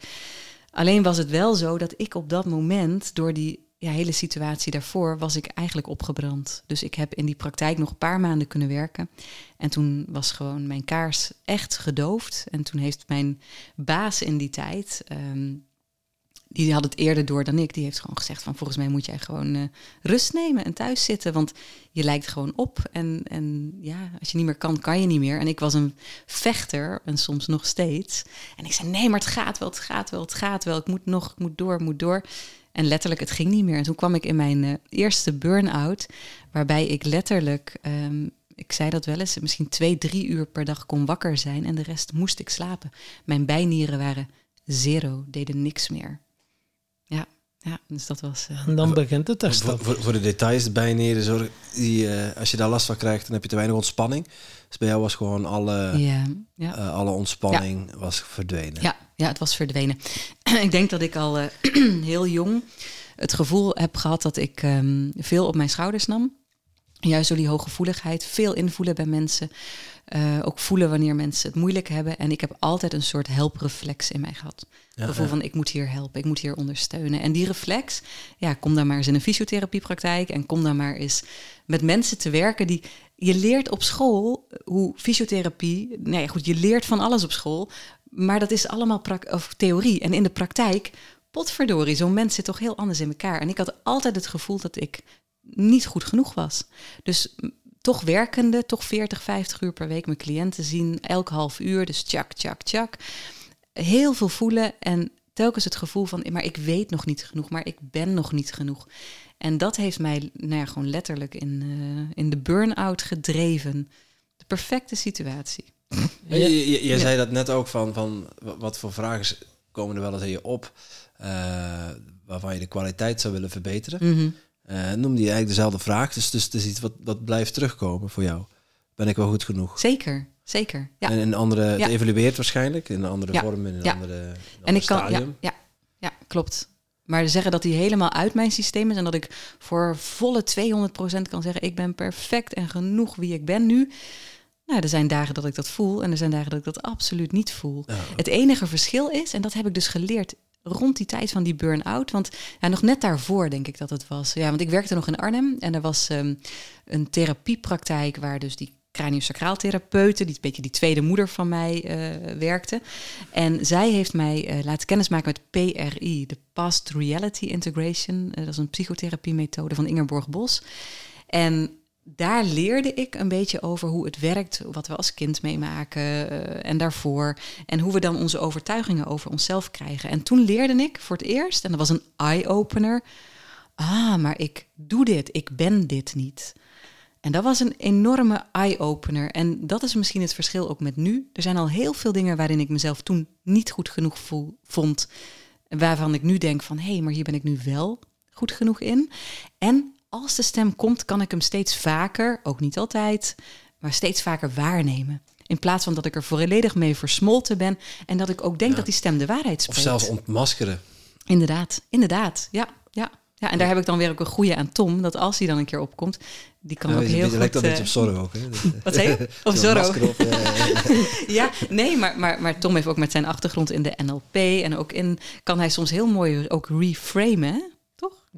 Alleen was het wel zo dat ik op dat moment, door die ja, hele situatie daarvoor, was ik eigenlijk opgebrand. Dus ik heb in die praktijk nog een paar maanden kunnen werken. En toen was gewoon mijn kaars echt gedoofd. En toen heeft mijn baas in die tijd, um, die had het eerder door dan ik. Die heeft gewoon gezegd van volgens mij moet jij gewoon uh, rust nemen en thuis zitten. Want je lijkt gewoon op. En, en ja, als je niet meer kan, kan je niet meer. En ik was een vechter en soms nog steeds. En ik zei nee, maar het gaat wel, het gaat wel, het gaat wel. Ik moet nog, ik moet door, ik moet door. En letterlijk, het ging niet meer. En toen kwam ik in mijn uh, eerste burn-out, waarbij ik letterlijk, um, ik zei dat wel eens, misschien twee, drie uur per dag kon wakker zijn en de rest moest ik slapen. Mijn bijnieren waren zero, deden niks meer. Ja, ja, dus dat was. Uh... En dan begint het echt. Voor, voor, voor, de details bijneren, zorg, die, uh, als je daar last van krijgt, dan heb je te weinig ontspanning. Dus bij jou was gewoon alle, ja, ja. Uh, alle ontspanning ja. was verdwenen. Ja, ja, het was verdwenen. ik denk dat ik al heel jong het gevoel heb gehad dat ik um, veel op mijn schouders nam. Juist door die hooggevoeligheid, veel invoelen bij mensen. Uh, ook voelen wanneer mensen het moeilijk hebben. En ik heb altijd een soort helpreflex in mij gehad. Gevoel van ik moet hier helpen, ik moet hier ondersteunen. En die reflex, ja, kom dan maar eens in een fysiotherapiepraktijk en kom dan maar eens met mensen te werken die. Je leert op school hoe fysiotherapie. Nee, goed, je leert van alles op school. Maar dat is allemaal of theorie. En in de praktijk, potverdorie, zo'n mens zit toch heel anders in elkaar. En ik had altijd het gevoel dat ik niet goed genoeg was. Dus toch werkende, toch 40, 50 uur per week mijn cliënten zien, elk half uur, dus tjak, tjak, tjak. Heel veel voelen en telkens het gevoel van, maar ik weet nog niet genoeg, maar ik ben nog niet genoeg. En dat heeft mij nou ja, gewoon letterlijk in, uh, in de burn-out gedreven. De perfecte situatie. Ja, je, je, zei dat net ook van, van wat voor vragen komen er wel eens in je op uh, waarvan je de kwaliteit zou willen verbeteren. Mm -hmm. Uh, noemde je eigenlijk dezelfde vraag, dus, dus het is iets wat, wat blijft terugkomen voor jou. Ben ik wel goed genoeg? Zeker, zeker. Ja. En een andere, ja. het evalueert waarschijnlijk in een andere vorm, in een andere, een en ik kan, ja, ja, ja, klopt. Maar zeggen dat hij helemaal uit mijn systeem is en dat ik voor volle 200% kan zeggen: ik ben perfect en genoeg wie ik ben nu. Nou, er zijn dagen dat ik dat voel en er zijn dagen dat ik dat absoluut niet voel. Het enige verschil is, en dat heb ik dus geleerd rond die tijd van die burn-out. Want ja, nog net daarvoor denk ik dat het was. Ja, want ik werkte nog in Arnhem en er was um, een therapiepraktijk waar dus die craniosacraaltherapeuten, die een beetje die tweede moeder van mij uh, werkte. En zij heeft mij uh, laten kennismaken met PRI, de Past Reality Integration. Uh, dat is een psychotherapie-methode van Ingeborg Bos. En daar leerde ik een beetje over hoe het werkt, wat we als kind meemaken uh, en daarvoor. En hoe we dan onze overtuigingen over onszelf krijgen. En toen leerde ik voor het eerst, en dat was een eye-opener. Ah, maar ik doe dit, ik ben dit niet. En dat was een enorme eye-opener. En dat is misschien het verschil ook met nu. Er zijn al heel veel dingen waarin ik mezelf toen niet goed genoeg voel, vond. Waarvan ik nu denk van, hé, hey, maar hier ben ik nu wel goed genoeg in. En als de stem komt, kan ik hem steeds vaker, ook niet altijd, maar steeds vaker waarnemen. In plaats van dat ik er volledig mee versmolten ben en dat ik ook denk dat die stem de waarheid spreekt. Of zelfs ontmaskeren. Inderdaad, inderdaad. Ja, ja. Ja, en daar heb ik dan weer ook een goede aan Tom, dat als hij dan een keer opkomt, die kan ook heel goed... lijkt dat uh, beetje op Zorro ook, hè? Wat zei je? Of Zorro? ja, nee, maar, maar, maar Tom heeft ook met zijn achtergrond in de NLP en ook in... kan hij soms heel mooi ook reframen,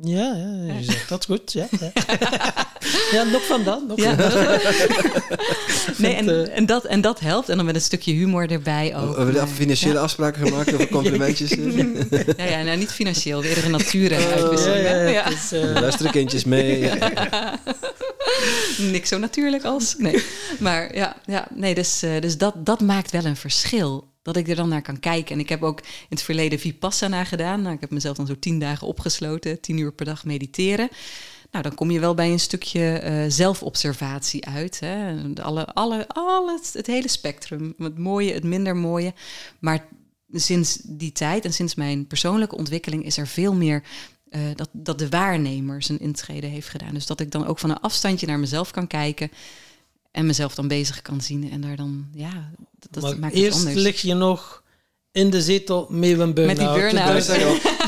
ja, ja, je zegt dat goed. Ja, ja. ja nog van dan. Nog ja, nee, en, uh, en, dat, en dat helpt. En dan met een stukje humor erbij ook. Hebben we daar financiële afspraken gemaakt over complimentjes? ja, ja, nou niet financieel, weer een natuur uitwisselen. Ja, ja, ja. Dus, uh... Luisteren kindjes mee. Niks zo natuurlijk als. Nee, maar ja, ja nee, dus, uh, dus dat, dat maakt wel een verschil dat ik er dan naar kan kijken. En ik heb ook in het verleden Vipassana gedaan. Nou, ik heb mezelf dan zo tien dagen opgesloten, tien uur per dag mediteren. Nou, dan kom je wel bij een stukje uh, zelfobservatie uit. Hè. Alle, alle, alle, het hele spectrum. Het mooie, het minder mooie. Maar sinds die tijd en sinds mijn persoonlijke ontwikkeling is er veel meer uh, dat, dat de waarnemer zijn intrede heeft gedaan. Dus dat ik dan ook van een afstandje naar mezelf kan kijken. En mezelf dan bezig kan zien. En daar dan, ja, dat, maar maakt eerst het anders. lig je nog in de zetel met een burn-out. Met die burn-out.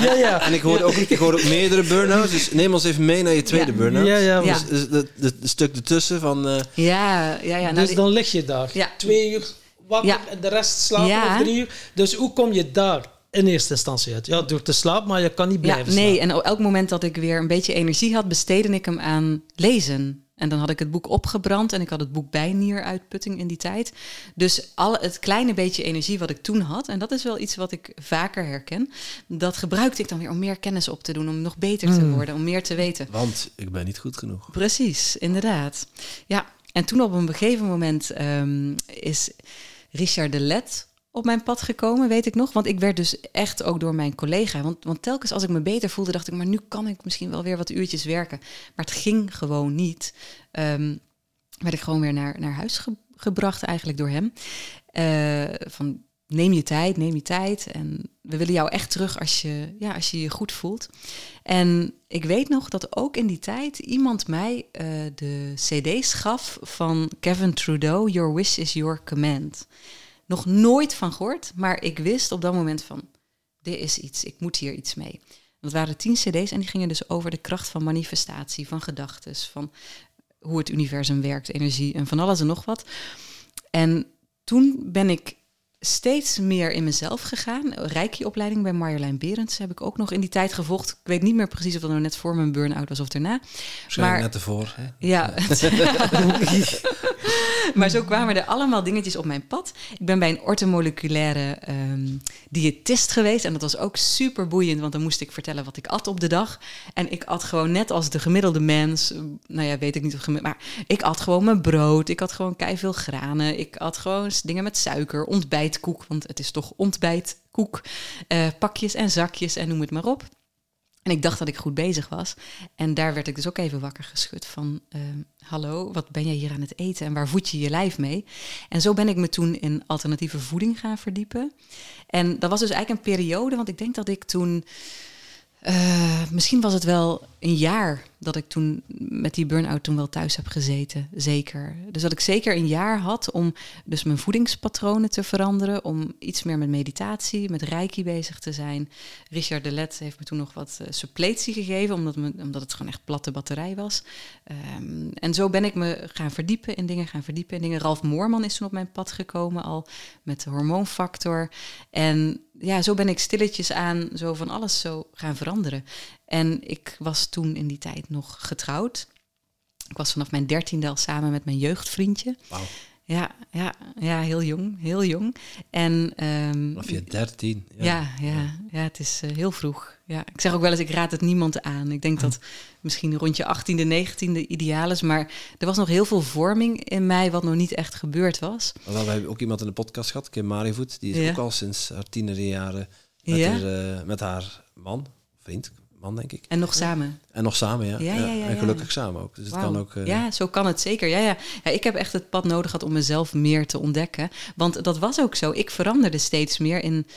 ja, ja. En ik hoorde ook, ik hoorde ook meerdere burn-outs. Dus neem ons even mee naar je tweede Ja. burn-out. Ja, ja, Dus, dus het het stuk ertussen van... eh, Ja, ja, ja. Nou, dus die- dan lig je daar. Ja. Twee uur wakker Ja. en de rest slapen Ja. of drie uur. Dus hoe kom je daar in eerste instantie uit? Ja, door te slapen, maar je kan niet ja, blijven nee, slapen. en op elk moment dat ik weer een beetje energie had, besteedde ik hem aan lezen. En dan had ik het boek opgebrand en ik had het boek bijnieruitputting in die tijd. Dus alle, het kleine beetje energie wat ik toen had, en dat is wel iets wat ik vaker herken, dat gebruikte ik dan weer om meer kennis op te doen, om nog beter te Mm. worden, om meer te weten. want ik ben niet goed genoeg. Precies, inderdaad. Ja, en toen op een gegeven moment ehm, is Richard de Let op mijn pad gekomen, weet ik nog. Want ik werd dus echt ook door mijn collega. Want, want telkens als ik me beter voelde, dacht ik, maar nu kan ik misschien wel weer wat uurtjes werken. Maar het ging gewoon niet. Ehm, werd ik gewoon weer naar, naar huis ge- gebracht eigenlijk door hem. Eh, van neem je tijd, neem je tijd. En we willen jou echt terug als je ja, als je, je goed voelt. En ik weet nog dat ook in die tijd iemand mij eh, de cd's gaf van Kevin Trudeau, Your Wish is Your Command. Nog nooit van gehoord, maar ik wist op dat moment van, dit is iets, ik moet hier iets mee. Dat waren tien cd's en die gingen dus over de kracht van manifestatie, van gedachten, van hoe het universum werkt, energie en van alles en nog wat. En toen ben ik steeds meer in mezelf gegaan. Reiki-opleiding bij Marjolein Berends heb ik ook nog in die tijd gevolgd. Ik weet niet meer precies of dat nou net voor mijn burn-out was of daarna. Waarschijnlijk net ervoor. Hè? Ja. maar zo kwamen er allemaal dingetjes op mijn pad. Ik ben bij een ortomoleculaire um, diëtist geweest. En dat was ook super boeiend, want dan moest ik vertellen wat ik at op de dag. En ik at gewoon net als de gemiddelde mens. Nou ja, weet ik niet of gemiddeld. Maar ik at gewoon mijn brood. Ik had gewoon kei veel granen. Ik at gewoon dingen met suiker, ontbijtkoek. Want het is toch ontbijtkoek. Uh, pakjes en zakjes en noem het maar op. En ik dacht dat ik goed bezig was. En daar werd ik dus ook even wakker geschud van... Uh, hallo, wat ben jij hier aan het eten en waar voed je je lijf mee? En zo ben ik me toen in alternatieve voeding gaan verdiepen. En dat was dus eigenlijk een periode, want ik denk dat ik toen... Uh, misschien was het wel een jaar dat ik toen met die burn-out toen wel thuis heb gezeten. Zeker. Dus dat ik zeker een jaar had om dus mijn voedingspatronen te veranderen. Om iets meer met meditatie, met reiki bezig te zijn. Richard de Let heeft me toen nog wat uh, suppletie gegeven, omdat, me, omdat het gewoon echt platte batterij was. Um, en zo ben ik me gaan verdiepen in dingen, gaan verdiepen in dingen. Ralf Moorman is toen op mijn pad gekomen al met de hormoonfactor. En ja, zo ben ik stilletjes aan zo van alles zo gaan veranderen. En ik was toen in die tijd nog getrouwd. Ik was vanaf mijn dertiende al samen met mijn jeugdvriendje. Wauw. Ja, ja, ja, heel jong, heel jong. En, um, Vanaf je dertien. Ja, ja, ja, ja, het is uh, heel vroeg. Ja, ik zeg ook wel eens, ik raad het niemand aan. Ik denk dat misschien rond je achttiende, negentiende ideaal is. Maar er was nog heel veel vorming in mij wat nog niet echt gebeurd was. Wel, we hebben ook iemand in de podcast gehad, Kim Marivoet. Die is ja. ook al sinds haar tienere jaren met, ja. haar, uh, met haar man, vriend, man, denk ik. En nog samen. En nog samen, ja. Ja, ja, ja, en gelukkig samen ook. Dus het kan ook. Uh... Ja, zo kan het zeker. Ja, ja. ja, ik heb echt het pad nodig gehad om mezelf meer te ontdekken. Want dat was ook zo. Ik veranderde steeds meer in.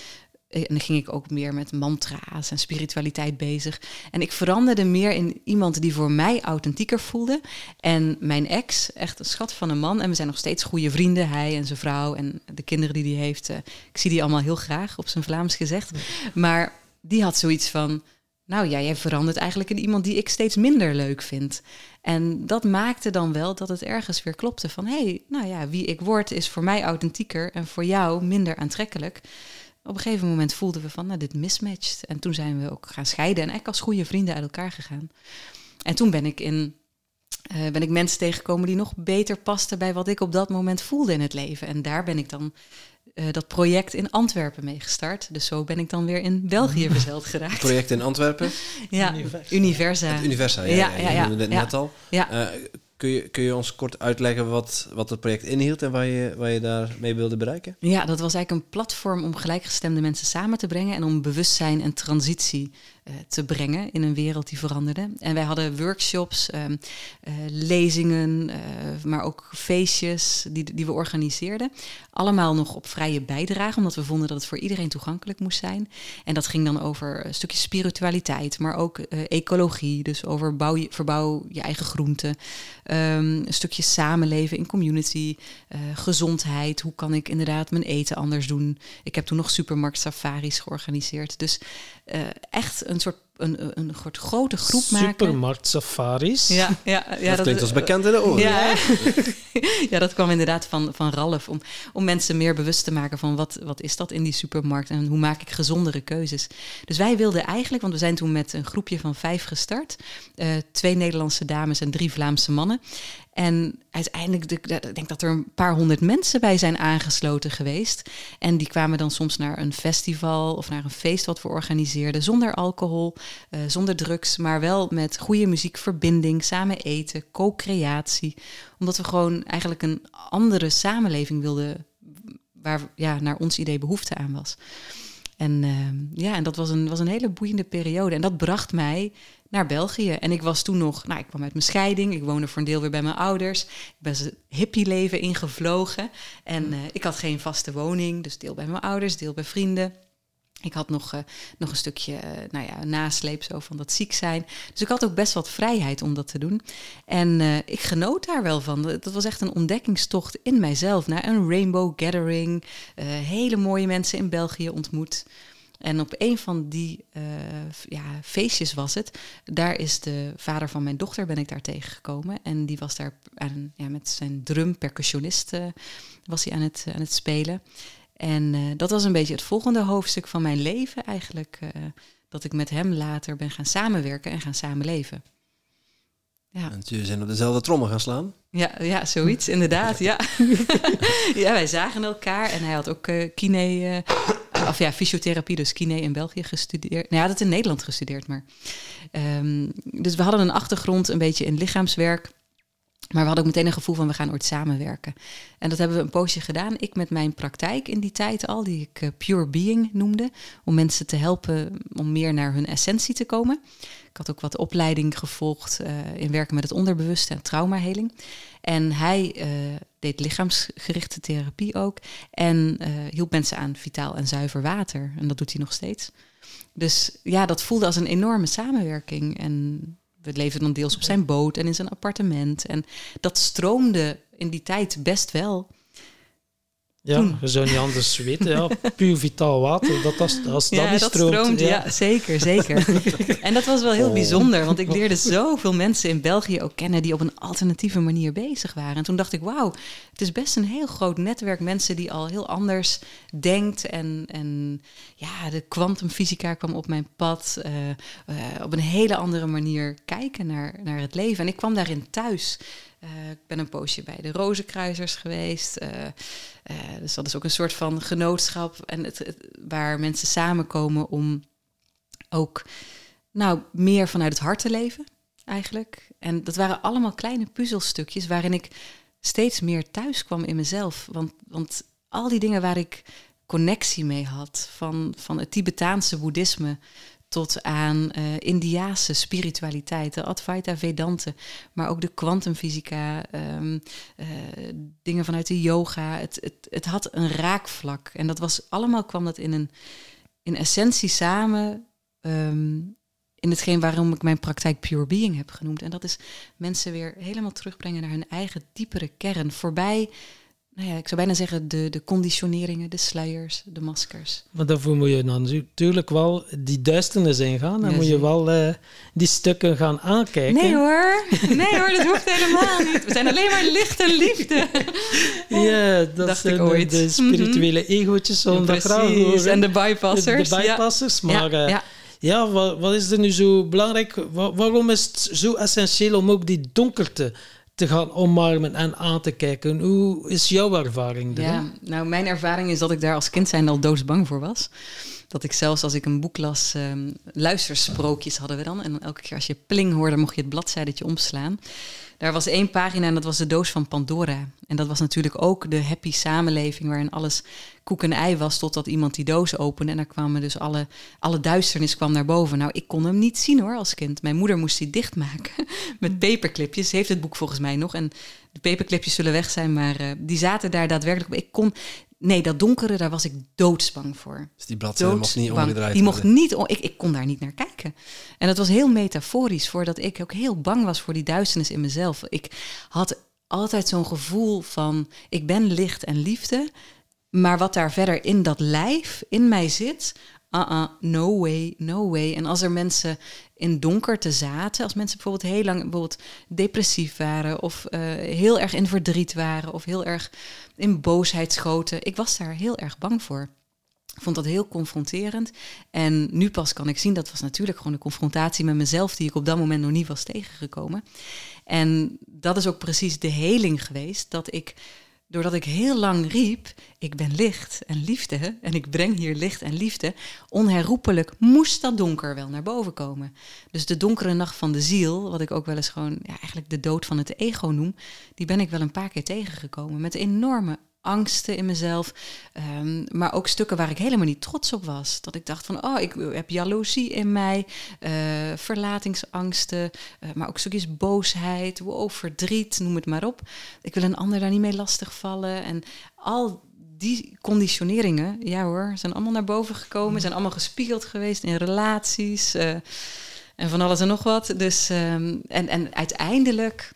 En dan ging ik ook meer met mantra's en spiritualiteit bezig. En ik veranderde meer in iemand die voor mij authentieker voelde. En mijn ex, echt een schat van een man. En we zijn nog steeds goede vrienden, hij en zijn vrouw en de kinderen die hij heeft. Ik zie die allemaal heel graag, op zijn Vlaams gezegd. Maar die had zoiets van nou ja, jij verandert eigenlijk in iemand die ik steeds minder leuk vind. En dat maakte dan wel dat het ergens weer klopte van... hé, hey, nou ja, wie ik word is voor mij authentieker en voor jou minder aantrekkelijk. Op een gegeven moment voelden we van, nou, dit mismatcht. En toen zijn we ook gaan scheiden en eigenlijk als goede vrienden uit elkaar gegaan. En toen ben ik in... Uh, ben ik mensen tegengekomen die nog beter pasten bij wat ik op dat moment voelde in het leven. En daar ben ik dan uh, dat project in Antwerpen mee gestart. Dus zo ben ik dan weer in België verzeld geraakt. Het project in Antwerpen? ja, Universa. Universa. Het Universa, ja. ja, ja, ja, ja. net, net al. Ja. Uh, kun, je, kun je ons kort uitleggen wat, wat het project inhield en waar je, waar je daarmee wilde bereiken? Ja, dat was eigenlijk een platform om gelijkgestemde mensen samen te brengen en om bewustzijn en transitie uh, te brengen in een wereld die veranderde. En wij hadden workshops, um, uh, lezingen, uh, maar ook feestjes die, die we organiseerden. Allemaal nog op vrije bijdrage, omdat we vonden dat het voor iedereen toegankelijk moest zijn. En dat ging dan over een stukje spiritualiteit, maar ook ecologie. Dus over bouw, verbouw je eigen groenten. Um, een stukje samenleven in community, gezondheid. Hoe kan ik inderdaad mijn eten anders doen? Ik heb toen nog supermarkt safaris georganiseerd. Dus echt een een soort een, een soort grote groep maken. Supermarkt safaris. Ja, ja, ja, dat, klinkt als bekend in de oren. Ja, ja, dat kwam inderdaad van, van Ralf. Om, om mensen meer bewust te maken van wat, wat is dat in die supermarkt en hoe maak ik gezondere keuzes. Dus wij wilden eigenlijk, want we zijn toen met een groepje van vijf gestart. Uh, twee Nederlandse dames en drie Vlaamse mannen. En uiteindelijk, ik denk dat er een paar honderd mensen bij zijn aangesloten geweest. En die kwamen dan soms naar een festival of naar een feest wat we organiseerden. Zonder alcohol, uh, zonder drugs, maar wel met goede muziekverbinding, samen eten, co-creatie. Omdat we gewoon eigenlijk een andere samenleving wilden, waar ja, naar ons idee behoefte aan was. En uh, ja, en dat was een, was een hele boeiende periode. En dat bracht mij naar België. En ik was toen nog, nou, ik kwam uit mijn scheiding. Ik woonde voor een deel weer bij mijn ouders. Ik ben het hippie-leven ingevlogen. En uh, ik had geen vaste woning. Dus deel bij mijn ouders, deel bij vrienden. Ik had nog, uh, nog een stukje uh, nou ja, nasleep zo van dat ziek zijn. Dus ik had ook best wat vrijheid om dat te doen. En uh, ik genoot daar wel van. Dat was echt een ontdekkingstocht in mijzelf. Naar een rainbow gathering. hele mooie mensen in België ontmoet. En op een van die uh, ja, feestjes was het. Daar is de vader van mijn dochter, ben ik daar tegengekomen. En die was daar aan, ja, met zijn drum, percussionist, uh, was hij aan het, aan het spelen. En uh, dat was een beetje het volgende hoofdstuk van mijn leven eigenlijk. dat ik met hem later ben gaan samenwerken en gaan samenleven. Ja. En jullie zijn op dezelfde trommel gaan slaan? Ja, ja zoiets, inderdaad. Ja. ja, wij zagen elkaar en hij had ook uh, kine, uh, of ja, fysiotherapie, dus kine in België gestudeerd. Nou, had het in Nederland gestudeerd, maar. Um, dus we hadden een achtergrond een beetje in lichaamswerk. Maar we hadden ook meteen een gevoel van we gaan ooit samenwerken. En dat hebben we een poosje gedaan. Ik met mijn praktijk in die tijd al, die ik uh, Pure Being noemde. Om mensen te helpen om meer naar hun essentie te komen. Ik had ook wat opleiding gevolgd uh, in werken met het onderbewuste en traumaheling. En hij uh, deed lichaamsgerichte therapie ook. En hielp mensen aan vitaal en zuiver water. En dat doet hij nog steeds. Dus ja, dat voelde als een enorme samenwerking. En we leefden dan deels op zijn boot en in zijn appartement. En dat stroomde in die tijd best wel. Ja, je zou niet anders weten. Ja, puur vitaal water, dat als, als ja, dat, dat stroomt. stroomt ja. ja. zeker, zeker. en dat was wel heel oh. bijzonder, want ik leerde zoveel mensen in België ook kennen die op een alternatieve manier bezig waren. En toen dacht ik, wauw, het is best een heel groot netwerk mensen die al heel anders denkt. En, en ja, de kwantumfysica kwam op mijn pad. Uh, uh, op een hele andere manier kijken naar, naar het leven. En ik kwam daarin thuis. Uh, ik ben een poosje bij de Rozenkruisers geweest. Uh, uh, dus dat is ook een soort van genootschap en het, waar mensen samenkomen om ook nou, meer vanuit het hart te leven, eigenlijk. En dat waren allemaal kleine puzzelstukjes waarin ik steeds meer thuis kwam in mezelf. Want, want al die dingen waar ik connectie mee had, van, van het Tibetaanse boeddhisme tot aan uh, Indiaanse spiritualiteit, de Advaita Vedante, maar ook de kwantumfysica, um, uh, dingen vanuit de yoga. Het, het, het had een raakvlak en dat was allemaal kwam dat in een in essentie samen um, in hetgeen waarom ik mijn praktijk Pure Being heb genoemd. En dat is mensen weer helemaal terugbrengen naar hun eigen diepere kern, voorbij nou ja, ik zou bijna zeggen, de, de conditioneringen, de sluiers, de maskers. Maar daarvoor moet je dan natuurlijk wel die duisternis ingaan. Dan moet je wel uh, die stukken gaan aankijken. Nee hoor, nee hoor, dat hoeft helemaal niet. We zijn alleen maar licht en liefde. ja, dat Dacht zijn ooit. de spirituele mm -hmm. egootjes ja, graag En de bypassers. De, de bypassers, ja. maar... Ja. ja wat, wat, is er nu zo belangrijk? waarom is het zo essentieel om ook die donkerte te gaan omarmen en aan te kijken. Hoe is jouw ervaring Ja, nou, mijn ervaring is dat ik daar als kind zijn al doodsbang voor was. Dat ik zelfs als ik een boek las, um, luistersprookjes hadden we dan. En elke keer als je pling hoorde, mocht je het bladzijde omslaan. Daar was één pagina en dat was de doos van Pandora. En dat was natuurlijk ook de happy samenleving waarin alles koek en ei was totdat iemand die doos opende. En daar kwamen dus alle, alle duisternis kwam naar boven. Nou, ik kon hem niet zien hoor als kind. Mijn moeder moest die dichtmaken met paperclipjes. Ze heeft het boek volgens mij nog. En de paperclipjes zullen weg zijn, maar uh, die zaten daar daadwerkelijk op. Ik kon Nee, dat donkere, daar was ik doodsbang voor. Dus die bladzijde mocht niet omgedraaid Die mocht niet, ik, ik kon daar niet naar kijken. En dat was heel metaforisch, voordat ik ook heel bang was voor die duisternis in mezelf. Ik had altijd zo'n gevoel van, ik ben licht en liefde, maar wat daar verder in dat lijf, in mij zit, uh-uh, no way, no way. En als er mensen in donkerte zaten, als mensen bijvoorbeeld heel lang bijvoorbeeld depressief waren of uh, heel erg in verdriet waren of heel erg in boosheid schoten, ik was daar heel erg bang voor. Ik vond dat heel confronterend. En nu pas kan ik zien, dat was natuurlijk gewoon een confrontatie met mezelf, die ik op dat moment nog niet was tegengekomen. En dat is ook precies de heling geweest, dat ik doordat ik heel lang riep, ik ben licht en liefde en ik breng hier licht en liefde, onherroepelijk moest dat donker wel naar boven komen. Dus de donkere nacht van de ziel, wat ik ook wel eens gewoon ja, eigenlijk de dood van het ego noem, die ben ik wel een paar keer tegengekomen met enorme angsten in mezelf. Um, maar ook stukken waar ik helemaal niet trots op was. Dat ik dacht van, oh, ik heb jaloezie in mij, uh, verlatingsangsten, uh, maar ook stukjes boosheid, wow, verdriet, noem het maar op. Ik wil een ander daar niet mee lastigvallen. En al die conditioneringen, ja hoor, zijn allemaal naar boven gekomen, zijn allemaal gespiegeld geweest in relaties. Uh, en van alles en nog wat. Dus, um, en, en uiteindelijk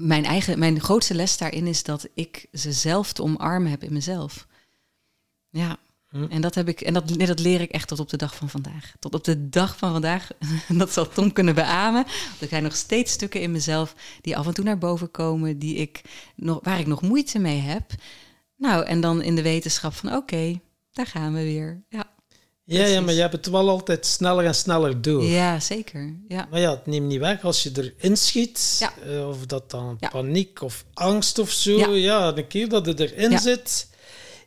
mijn, eigen, mijn grootste les daarin is dat ik ze zelf te omarmen heb in mezelf. Ja. Hm. En dat heb ik, en dat, dat leer ik echt tot op de dag van vandaag. Tot op de dag van vandaag, dat zal Tom kunnen beamen. Er zijn nog steeds stukken in mezelf die af en toe naar boven komen, die ik nog, waar ik nog moeite mee heb. Nou, en dan in de wetenschap van oké, daar gaan we weer. Ja, Ja, ja, maar je hebt het wel altijd sneller en sneller door. ja zeker. Ja. Maar ja, het neemt niet weg als je erin schiet, Ja. eh, of dat dan Ja. paniek of angst of zo. Ja. De keer dat het erin zit,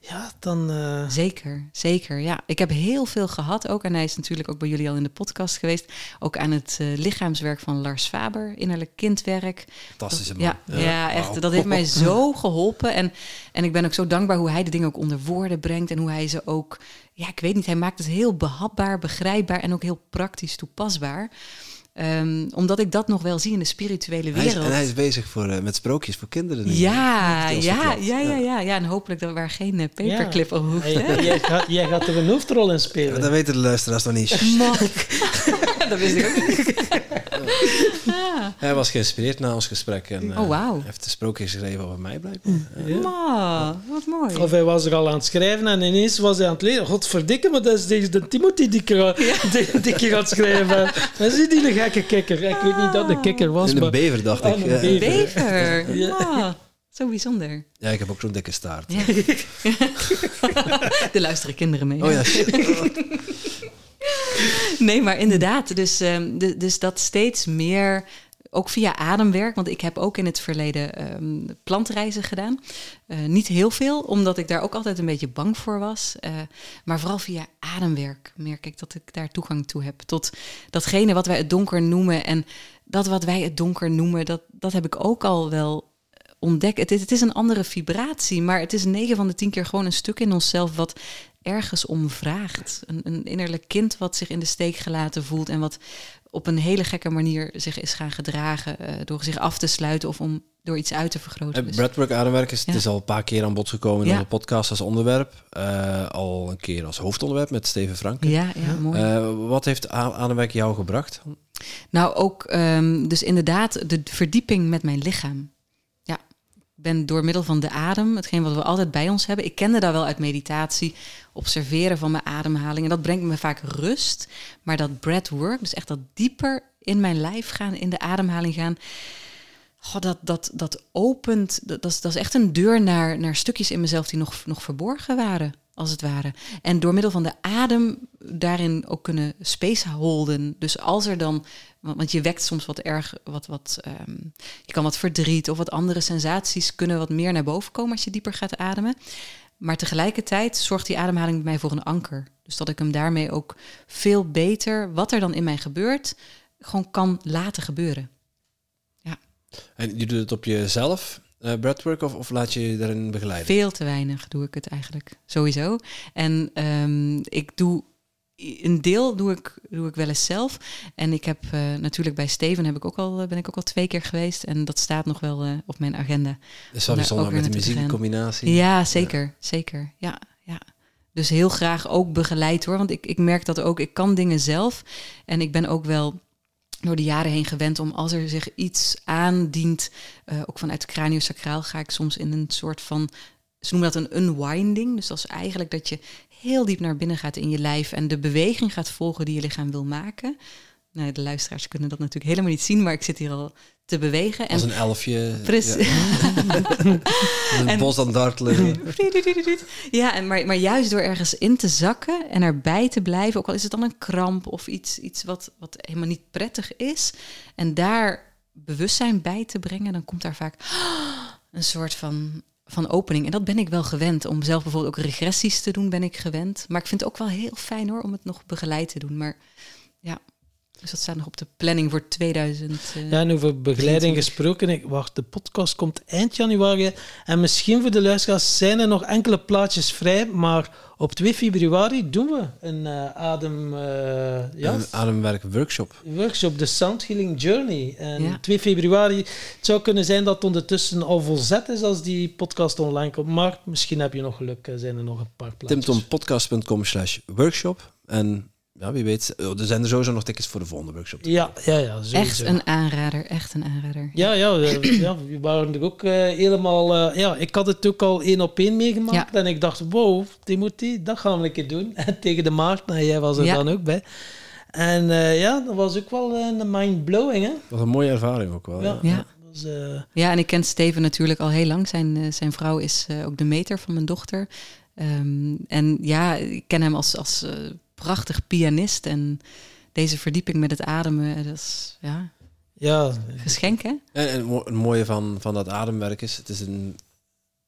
ja, dan. eh, Zeker, zeker. Ja, ik heb heel veel gehad ook. En hij is natuurlijk ook bij jullie al in de podcast geweest. Ook aan het eh, lichaamswerk van Lars Faber, innerlijk kindwerk. Fantastische man. ja, ja, echt. Wauw. Dat heeft mij zo geholpen. En, en ik ben ook zo dankbaar hoe hij de dingen ook onder woorden brengt. En hoe hij ze ook, ja, ik weet niet, hij maakt het heel behapbaar, begrijpbaar en ook heel praktisch toepasbaar. Ehm, omdat ik dat nog wel zie in de spirituele Hij is, wereld. en hij is bezig voor, eh, met sprookjes voor kinderen. nu. ja, ja, ja, ja, ja, ja. En hopelijk dat we waar geen eh, paperclip ja. over hoeft. Jij, jij gaat, jij gaat er een hoofdrol in spelen. Dat weten de luisteraars nog niet. Dat wist ik ook niet. Ah. Hij was geïnspireerd na ons gesprek. En, eh, Oh. Hij heeft een sprookje geschreven over mij, blijkbaar. Ja. Ma, wat mooi. Of hij was er al aan het schrijven en ineens was hij aan het leren. Godverdikke, maar dat is deze de Timothy die ik die, die ik er schrijven. Dat is die een gekke kikker. Ik weet niet dat de kikker was, In een maar... bever, dacht Oh, ik. een bever. Bever. Ja. Ma, zo bijzonder. Ja, ik heb ook zo'n dikke staart. Ja. er luisteren kinderen mee. Oh ja, Nee, maar inderdaad. Dus, ehm, de- dus dat steeds meer, ook via ademwerk. Want ik heb ook in het verleden ehm, plantreizen gedaan. Eh, niet heel veel, omdat ik daar ook altijd een beetje bang voor was. Eh, maar vooral via ademwerk merk ik dat ik daar toegang toe heb. Tot datgene wat wij het donker noemen. En dat wat wij het donker noemen, dat, dat heb ik ook al wel ontdekt. Het is, het is een andere vibratie, maar het is 9 van de 10 keer gewoon een stuk in onszelf wat ergens om vraagt. Een, een innerlijk kind wat zich in de steek gelaten voelt en wat op een hele gekke manier zich is gaan gedragen eh, door zich af te sluiten of om door iets uit te vergroten. Eh, Dus- Breathwork ademwerk is, Ja. het is al een paar keer aan bod gekomen in onze podcast als onderwerp. Eh, al een keer als hoofdonderwerp met Steven Frank. ja, ja, mooi. Eh, wat heeft ademwerk jou gebracht? Nou, ook ehm, dus inderdaad de verdieping met mijn lichaam. Ben door middel van de adem, hetgeen wat we altijd bij ons hebben. Ik kende dat wel uit meditatie, observeren van mijn ademhaling. En dat brengt me vaak rust. Maar dat breathwork, dus echt dat dieper in mijn lijf gaan, in de ademhaling gaan. Goh, dat, dat, dat opent, dat, dat, is, dat is echt een deur naar, naar stukjes in mezelf die nog, nog verborgen waren, als het ware. En door middel van de adem daarin ook kunnen space holden. Dus als er dan, want, je wekt soms wat erg, wat, wat, ehm, je kan wat verdriet of wat andere sensaties kunnen wat meer naar boven komen als je dieper gaat ademen. Maar tegelijkertijd zorgt die ademhaling bij mij voor een anker. Dus dat ik hem daarmee ook veel beter, wat er dan in mij gebeurt, gewoon kan laten gebeuren. En je doet het op jezelf, eh breathwork, of, of laat je je daarin begeleiden? Veel te weinig doe ik het eigenlijk, sowieso. En ehm, ik doe een deel doe ik, doe ik wel eens zelf. En ik heb eh, natuurlijk bij Steven heb ik ook al, ben ik ook al twee keer geweest. En dat staat nog wel eh, op mijn agenda. Dat is wel met de muziekcombinatie. Ja, zeker. Zeker. Ja, ja. Dus heel graag ook begeleid hoor. Want ik, ik merk dat ook. Ik kan dingen zelf. En ik ben ook wel door de jaren heen gewend om als er zich iets aandient, eh, ook vanuit craniosacraal ga ik soms in een soort van, ze noemen dat een unwinding. Dus dat is eigenlijk dat je heel diep naar binnen gaat in je lijf en de beweging gaat volgen die je lichaam wil maken. Nou, de luisteraars kunnen dat natuurlijk helemaal niet zien, maar ik zit hier al te bewegen. En Als een elfje. Precies. Ja, een bos aan dartelen. Ja, en maar, maar juist door ergens in te zakken en erbij te blijven, ook al is het dan een kramp of iets, iets wat, wat helemaal niet prettig is, en daar bewustzijn bij te brengen, dan komt daar vaak een soort van, van opening. En dat ben ik wel gewend. Om zelf bijvoorbeeld ook regressies te doen, ben ik gewend. Maar ik vind het ook wel heel fijn hoor, om het nog begeleid te doen. Maar ja, dus dat staat nog op de planning voor 2000. eh, Ja, en over begeleiding gesproken, ik wacht, de podcast komt eind januari. En misschien voor de luisteraars zijn er nog enkele plaatjes vrij, maar op 2 februari doen we een eh, adem... eh, ja, Een ademwerk workshop. workshop, de Sound Healing Journey. En Ja. 2 februari, het zou kunnen zijn dat het ondertussen al volzet is als die podcast online komt. Maar misschien heb je nog geluk, zijn er nog een paar plaatjes. timtompodcast.com slash workshop. En ja, wie weet. oh, Er zijn er sowieso nog tickets voor de volgende workshop. Ja, ja, ja. Sowieso. Echt een aanrader, echt een aanrader. Ja, ja, eh, ja, we waren er ook eh, helemaal... eh, ja, ik had het ook al één op één meegemaakt. En ik dacht, wow, Timothy, dat gaan we een keer doen. En tegen de Maarten, en jij was er Ja. dan ook bij. En eh, ja, dat was ook wel eh, een mind-blowing, hè? Dat was een mooie ervaring ook wel. Ja. Ja. Ja. Dat was, eh, Ja, en ik ken Steven natuurlijk al heel lang. Zijn, eh, zijn vrouw is eh, ook de meter van mijn dochter. Ehm, en ja, ik ken hem als, als eh, prachtig pianist. En deze verdieping met het ademen, eh, dat is ja, ja, geschenk, hè? En, en het mooie van, van dat ademwerk is, het, is een,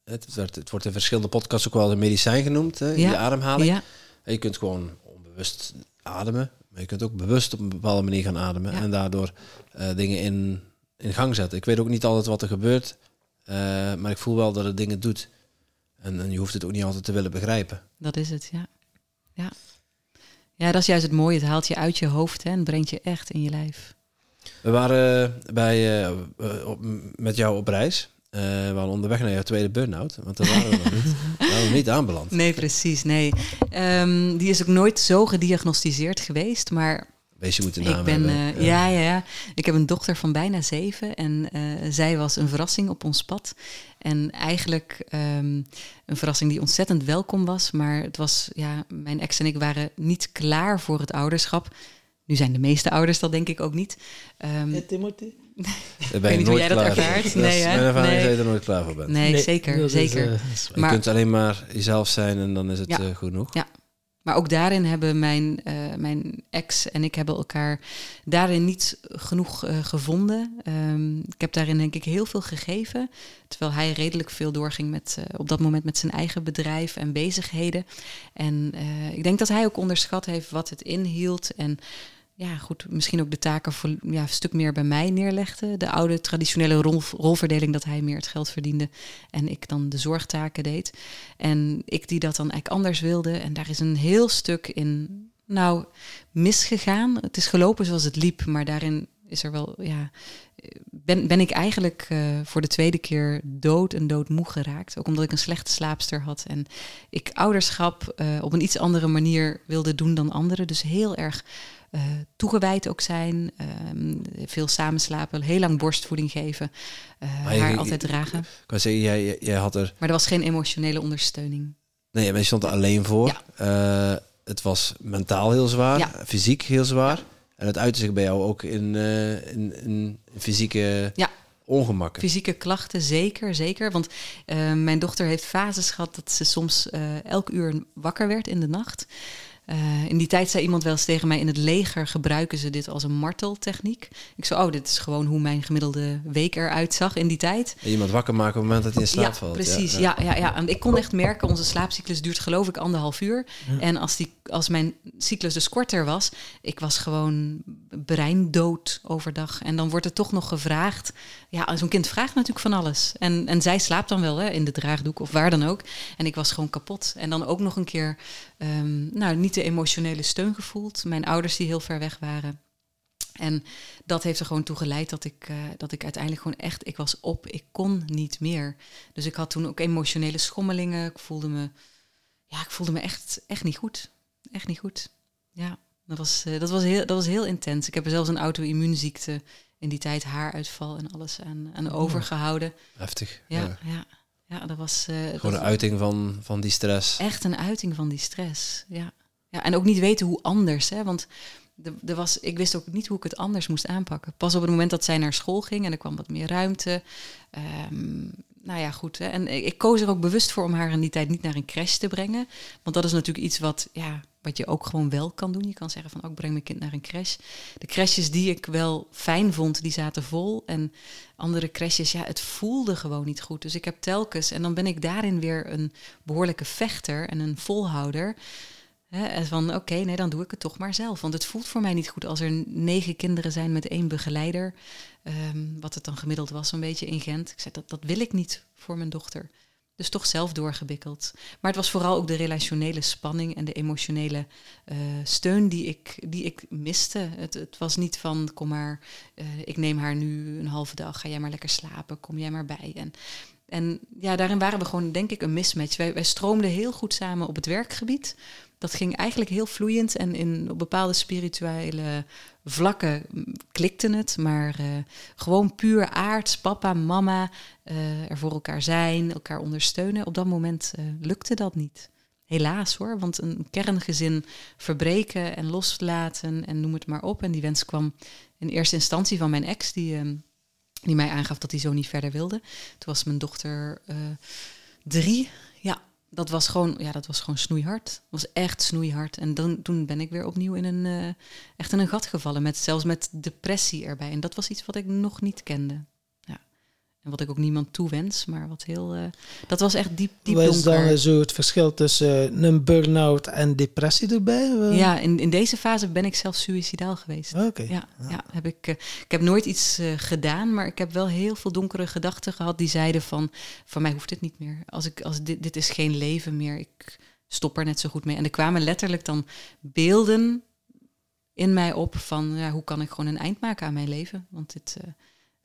het, werd, het wordt in verschillende podcasts ook wel een medicijn genoemd, hè, Ja. je ademhaling. Ja, En je kunt gewoon onbewust ademen, maar je kunt ook bewust op een bepaalde manier gaan ademen Ja. en daardoor eh, dingen in, in gang zetten. Ik weet ook niet altijd wat er gebeurt, eh, maar ik voel wel dat het dingen doet. En, en je hoeft het ook niet altijd te willen begrijpen. dat is het, ja. ja. Ja, dat is juist het mooie. Het haalt je uit je hoofd hè, en brengt je echt in je lijf. We waren bij, eh, eh, op, met jou op reis. Eh, we waren onderweg naar jouw tweede burn-out, want daar waren we nog niet. We waren nog niet aanbeland. Nee, precies, nee. Ehm, die is ook nooit zo gediagnosticeerd geweest, maar Wees je moet een naam Ik ben, hebben. eh, ja, ja, ja. Ik heb een dochter van bijna zeven en eh, zij was een verrassing op ons pad. En eigenlijk ehm, een verrassing die ontzettend welkom was, maar het was, ja, mijn ex en ik waren niet klaar voor het ouderschap. Nu zijn de meeste ouders dat denk ik ook niet. Ehm, hè, Timothy? Daar weet ben je niet hoe nooit jij dat klaar voor. ervaart. Dat Nee, is hè? Mijn ervaring Nee. is dat je er nooit klaar voor bent. nee, zeker, is, zeker. eh, waar. je maar- kunt alleen maar jezelf zijn en dan is het Ja. genoeg. Ja. Maar ook daarin hebben mijn, eh, mijn ex en ik hebben elkaar daarin niet genoeg eh, gevonden. Ehm, ik heb daarin denk ik heel veel gegeven. Terwijl hij redelijk veel doorging met, eh, op dat moment met zijn eigen bedrijf en bezigheden. En ik denk dat hij ook onderschat heeft wat het inhield. En ja, goed, misschien ook de taken voor, ja, een stuk meer bij mij neerlegde. De oude traditionele rol, rolverdeling dat hij meer het geld verdiende en ik dan de zorgtaken deed. En ik die dat dan eigenlijk anders wilde. En daar is een heel stuk in, nou, misgegaan. Het is gelopen zoals het liep, maar daarin is er wel, ja, ben, ben ik eigenlijk eh, voor de tweede keer dood en doodmoe geraakt. Ook omdat ik een slechte slaapster had en ik ouderschap eh, op een iets andere manier wilde doen dan anderen. Dus heel erg eh, toegewijd ook zijn, ehm, veel samenslapen, heel lang borstvoeding geven, eh, haar je- altijd dragen. Ik kan zeggen, jij, jij- had er... Maar er was geen emotionele ondersteuning. Nee, maar je stond er alleen voor. Eh, het was mentaal heel zwaar, Ja. fysiek heel zwaar. En het uitte zich bij jou ook in, eh, in, in fysieke Ja. ongemakken. Fysieke klachten, zeker, zeker. Want mijn dochter heeft fases gehad dat ze soms elk uur wakker werd in de nacht. Eh, in die tijd zei iemand wel eens tegen mij: in het leger gebruiken ze dit als een marteltechniek. Ik zei: Oh, dit is gewoon hoe mijn gemiddelde week eruit zag in die tijd. En iemand wakker maken op het moment dat hij in slaap ja, valt. precies. Ja, ja. Ja, En ik kon echt merken, onze slaapcyclus duurt geloof ik anderhalf uur. En als, die, als mijn cyclus dus korter was, ik was gewoon breindood overdag. En dan wordt er toch nog gevraagd. Ja, zo'n kind vraagt natuurlijk van alles. En, en zij slaapt dan wel hè, in de draagdoek of waar dan ook. En ik was gewoon kapot. En dan ook nog een keer, ehm, nou, niet de emotionele steun gevoeld. Mijn ouders die heel ver weg waren. En dat heeft er gewoon toe geleid dat ik, eh, dat ik uiteindelijk gewoon echt, ik was op, ik kon niet meer. Dus ik had toen ook emotionele schommelingen. Ik voelde me, ja, ik voelde me echt, echt niet goed. Echt niet goed. Ja, dat was, eh, dat was, heel, dat was heel intens. Ik heb zelfs een auto-immuunziekte in die tijd, haaruitval en alles aan, aan overgehouden. Heftig. Ja, Ja. ja. ja, dat was... eh, dat Gewoon een uiting van, van die stress. echt een uiting van die stress. Ja. Ja, en ook niet weten hoe anders. Hè? Want er, er was, ik wist ook niet hoe ik het anders moest aanpakken. Pas op het moment dat zij naar school ging en er kwam wat meer ruimte. Ehm, nou ja, goed. Hè? En ik, ik koos er ook bewust voor om haar in die tijd niet naar een crash te brengen. Want dat is natuurlijk iets wat, ja, wat je ook gewoon wel kan doen. Je kan zeggen van, ook breng mijn kind naar een crash. De crashes die ik wel fijn vond, die zaten vol. En andere crashes, ja, het voelde gewoon niet goed. Dus ik heb telkens, en dan ben ik daarin weer een behoorlijke vechter en een volhouder. Hè, en van oké, nee, dan doe ik het toch maar zelf. Want het voelt voor mij niet goed als er negen kinderen zijn met één begeleider. ehm, wat het dan gemiddeld was, zo'n beetje in Gent. Ik zei, dat, dat wil ik niet voor mijn dochter. Dus toch zelf doorgebikkeld. Maar het was vooral ook de relationele spanning en de emotionele eh, steun die ik, die ik miste. Het, het was niet van, kom maar, eh, ik neem haar nu een halve dag, ga jij maar lekker slapen, kom jij maar bij. En En ja, daarin waren we gewoon, denk ik, een mismatch. Wij, wij stroomden heel goed samen op het werkgebied. Dat ging eigenlijk heel vloeiend en in, op bepaalde spirituele vlakken klikte het. Maar uh, gewoon puur aards, papa, mama, uh, er voor elkaar zijn, elkaar ondersteunen. Op dat moment uh, lukte dat niet. Helaas hoor, want een kerngezin verbreken en loslaten en noem het maar op. En die wens kwam in eerste instantie van mijn ex, die, uh, die mij aangaf dat hij zo niet verder wilde. Toen was mijn dochter drie. Dat was gewoon, ja, dat was gewoon snoeihard. Dat was echt snoeihard. En dan, toen ben ik weer opnieuw in een, uh, echt in een gat gevallen, met, zelfs met depressie erbij. En dat was iets wat ik nog niet kende. En wat ik ook niemand toewens, maar wat heel... Uh, dat was echt diep, diep Wat donker. is dan zo het verschil tussen uh, een burn-out en depressie erbij? Uh, ja, in, in deze fase ben ik zelf suicidaal geweest. Oké. Okay. Ja, ja. ja, heb ik, ik heb nooit iets gedaan, maar ik heb wel heel veel donkere gedachten gehad die zeiden van... Van mij hoeft het niet meer. Als ik, als dit, dit is geen leven meer. Ik stop er net zo goed mee. En er kwamen letterlijk dan beelden in mij op van... Ja, hoe kan ik gewoon een eind maken aan mijn leven? Want dit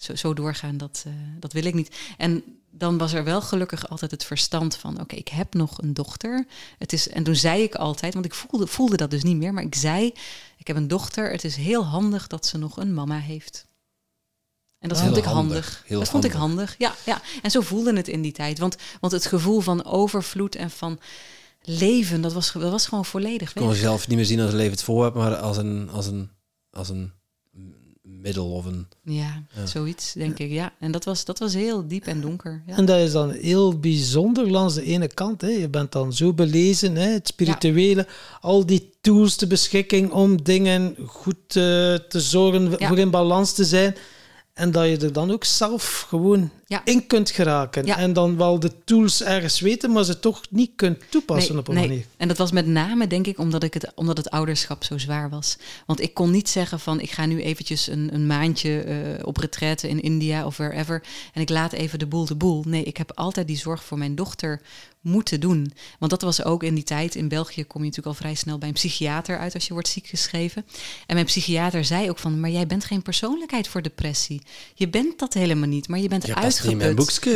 zo, zo doorgaan, dat, uh, dat wil ik niet. En dan was er wel gelukkig altijd het verstand van: oké, okay, ik heb nog een dochter. Het is, en toen zei ik altijd, want ik voelde, voelde dat dus niet meer, maar ik zei: ik heb een dochter. Het is heel handig dat ze nog een mama heeft. En dat heel vond ik handig. dat vond ik handig. handig. Ja, ja. En zo voelde het in die tijd. Want, want het gevoel van overvloed en van leven, dat was, dat was gewoon volledig. Ik kon mezelf niet meer zien als een levend voorwerp, maar als een, als een, als een middel of een... Ja, ja, zoiets denk ik. Ja, en dat was, dat was heel diep en donker. Ja. En dat is dan heel bijzonder langs de ene kant. Hè. Je bent dan zo belezen, hè, het spirituele, ja. al die tools te beschikking om dingen goed uh, te zorgen, ja. voor in balans te zijn. En dat je er dan ook zelf gewoon ja. in kunt geraken. Ja. En dan wel de tools ergens weten, maar ze toch niet kunt toepassen nee, op een nee. manier. En dat was met name, denk ik, omdat, ik het, omdat het ouderschap zo zwaar was. Want ik kon niet zeggen van, ik ga nu eventjes een, een maandje uh, op retraite in India of wherever... en ik laat even de boel de boel. Nee, ik heb altijd die zorg voor mijn dochter moeten doen. Want dat was ook in die tijd. In België kom je natuurlijk al vrij snel bij een psychiater uit als je wordt ziek geschreven. En mijn psychiater zei ook van, maar jij bent geen persoonlijkheid voor depressie. Je bent dat helemaal niet, maar je bent uitgeput.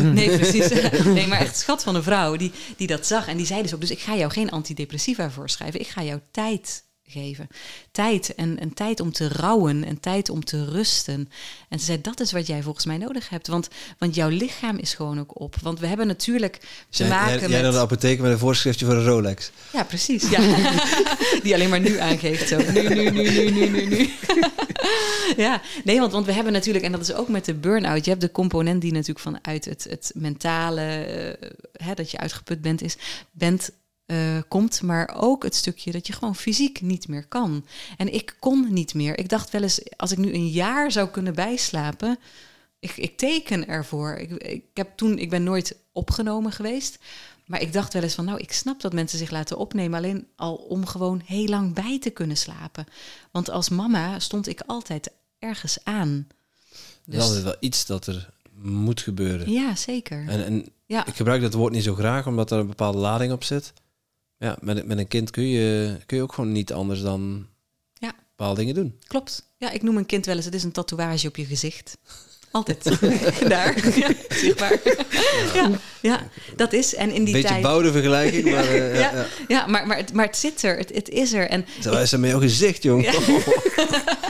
Nee, precies. nee, maar echt schat van een vrouw die, die dat zag. En die zei dus ook, dus ik ga jou geen antidepressiva voorschrijven. Ik ga jou tijd geven. Tijd en, en tijd om te rouwen en tijd om te rusten. En ze zei, dat is wat jij volgens mij nodig hebt. Want, want jouw lichaam is gewoon ook op. Want we hebben natuurlijk te Jij, maken jij, jij met... naar de apotheek met een voorschriftje voor een Rolex. Ja, precies. Ja. Die alleen maar nu aangeeft. Zo. Nu, nu, nu, nu, nu, nu, nu. ja, nee, want, want we hebben natuurlijk, en dat is ook met de burn-out, je hebt de component die natuurlijk vanuit het, het mentale, uh, hè, dat je uitgeput bent, is, bent uh, komt, maar ook het stukje dat je gewoon fysiek niet meer kan. En ik kon niet meer. Ik dacht wel eens, als ik nu een jaar zou kunnen bijslapen, ik, ik teken ervoor. Ik, ik, heb toen, ik ben nooit opgenomen geweest, maar ik dacht wel eens van, nou, ik snap dat mensen zich laten opnemen, alleen al om gewoon heel lang bij te kunnen slapen. Want als mama stond ik altijd ergens aan. Dus... Dat is wel iets dat er moet gebeuren. Ja, zeker. En, en ja. ik gebruik dat woord niet zo graag, omdat er een bepaalde lading op zit. Ja, met, met een kind kun je, kun je ook gewoon niet anders dan ja. bepaalde dingen doen. Klopt. Ja, ik noem een kind wel eens, het is een tatoeage op je gezicht. Altijd. Daar, ja, zichtbaar. Ja. ja, dat is. En in die Beetje tijd... bouwde vergelijking, maar... Uh, ja, ja. ja, maar, maar, het, maar het zit er. Het, het is er. En Zo is er met jouw gezicht, jong. Ja.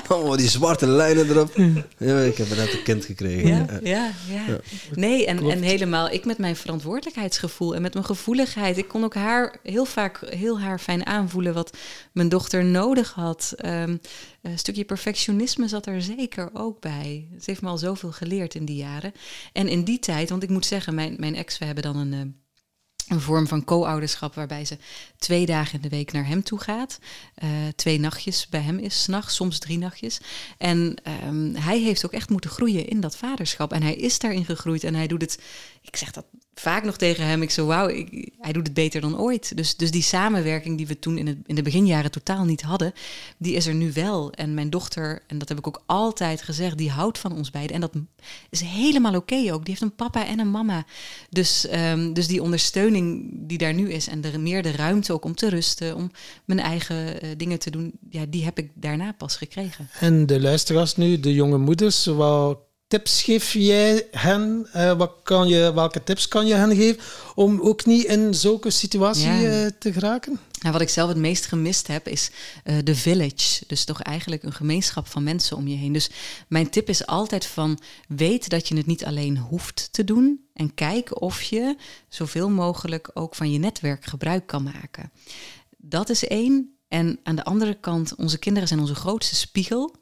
oh, die zwarte lijnen erop. Ja, ik heb net een kind gekregen. Ja, ja, ja. Nee, en, en helemaal ik met mijn verantwoordelijkheidsgevoel en met mijn gevoeligheid. Ik kon ook haar heel vaak heel haar fijn aanvoelen wat mijn dochter nodig had. Um, een stukje perfectionisme zat er zeker ook bij. Het heeft me al zoveel geleerd in die jaren. En in die tijd, want ik moet zeggen, mijn, mijn ex, we hebben dan een, een vorm van co-ouderschap waarbij ze twee dagen in de week naar hem toe gaat. Uh, twee nachtjes bij hem is, s'nachts, soms drie nachtjes. En um, hij heeft ook echt moeten groeien in dat vaderschap. En hij is daarin gegroeid en hij doet het, ik zeg dat vaak nog tegen hem. Ik zo, wauw, hij doet het beter dan ooit. Dus, dus die samenwerking die we toen in, het, in de beginjaren totaal niet hadden, die is er nu wel. En mijn dochter, en dat heb ik ook altijd gezegd, die houdt van ons beiden. En dat is helemaal oké ook. Die heeft een papa en een mama. Dus, um, dus die ondersteuning die daar nu is en de, meer de ruimte ook om te rusten, om mijn eigen uh, dingen te doen, ja, die heb ik daarna pas gekregen. En de luisteraars nu, de jonge moeders, wat tips geef jij hen? Uh, wat kan je, welke tips kan je hen geven om ook niet in zulke situatie ja. uh, te geraken? Nou, wat ik zelf het meest gemist heb, is uh, de village. Dus toch eigenlijk een gemeenschap van mensen om je heen. Dus mijn tip is altijd van weet dat je het niet alleen hoeft te doen. En kijk of je zoveel mogelijk ook van je netwerk gebruik kan maken. Dat is één. En aan de andere kant, onze kinderen zijn onze grootste spiegel.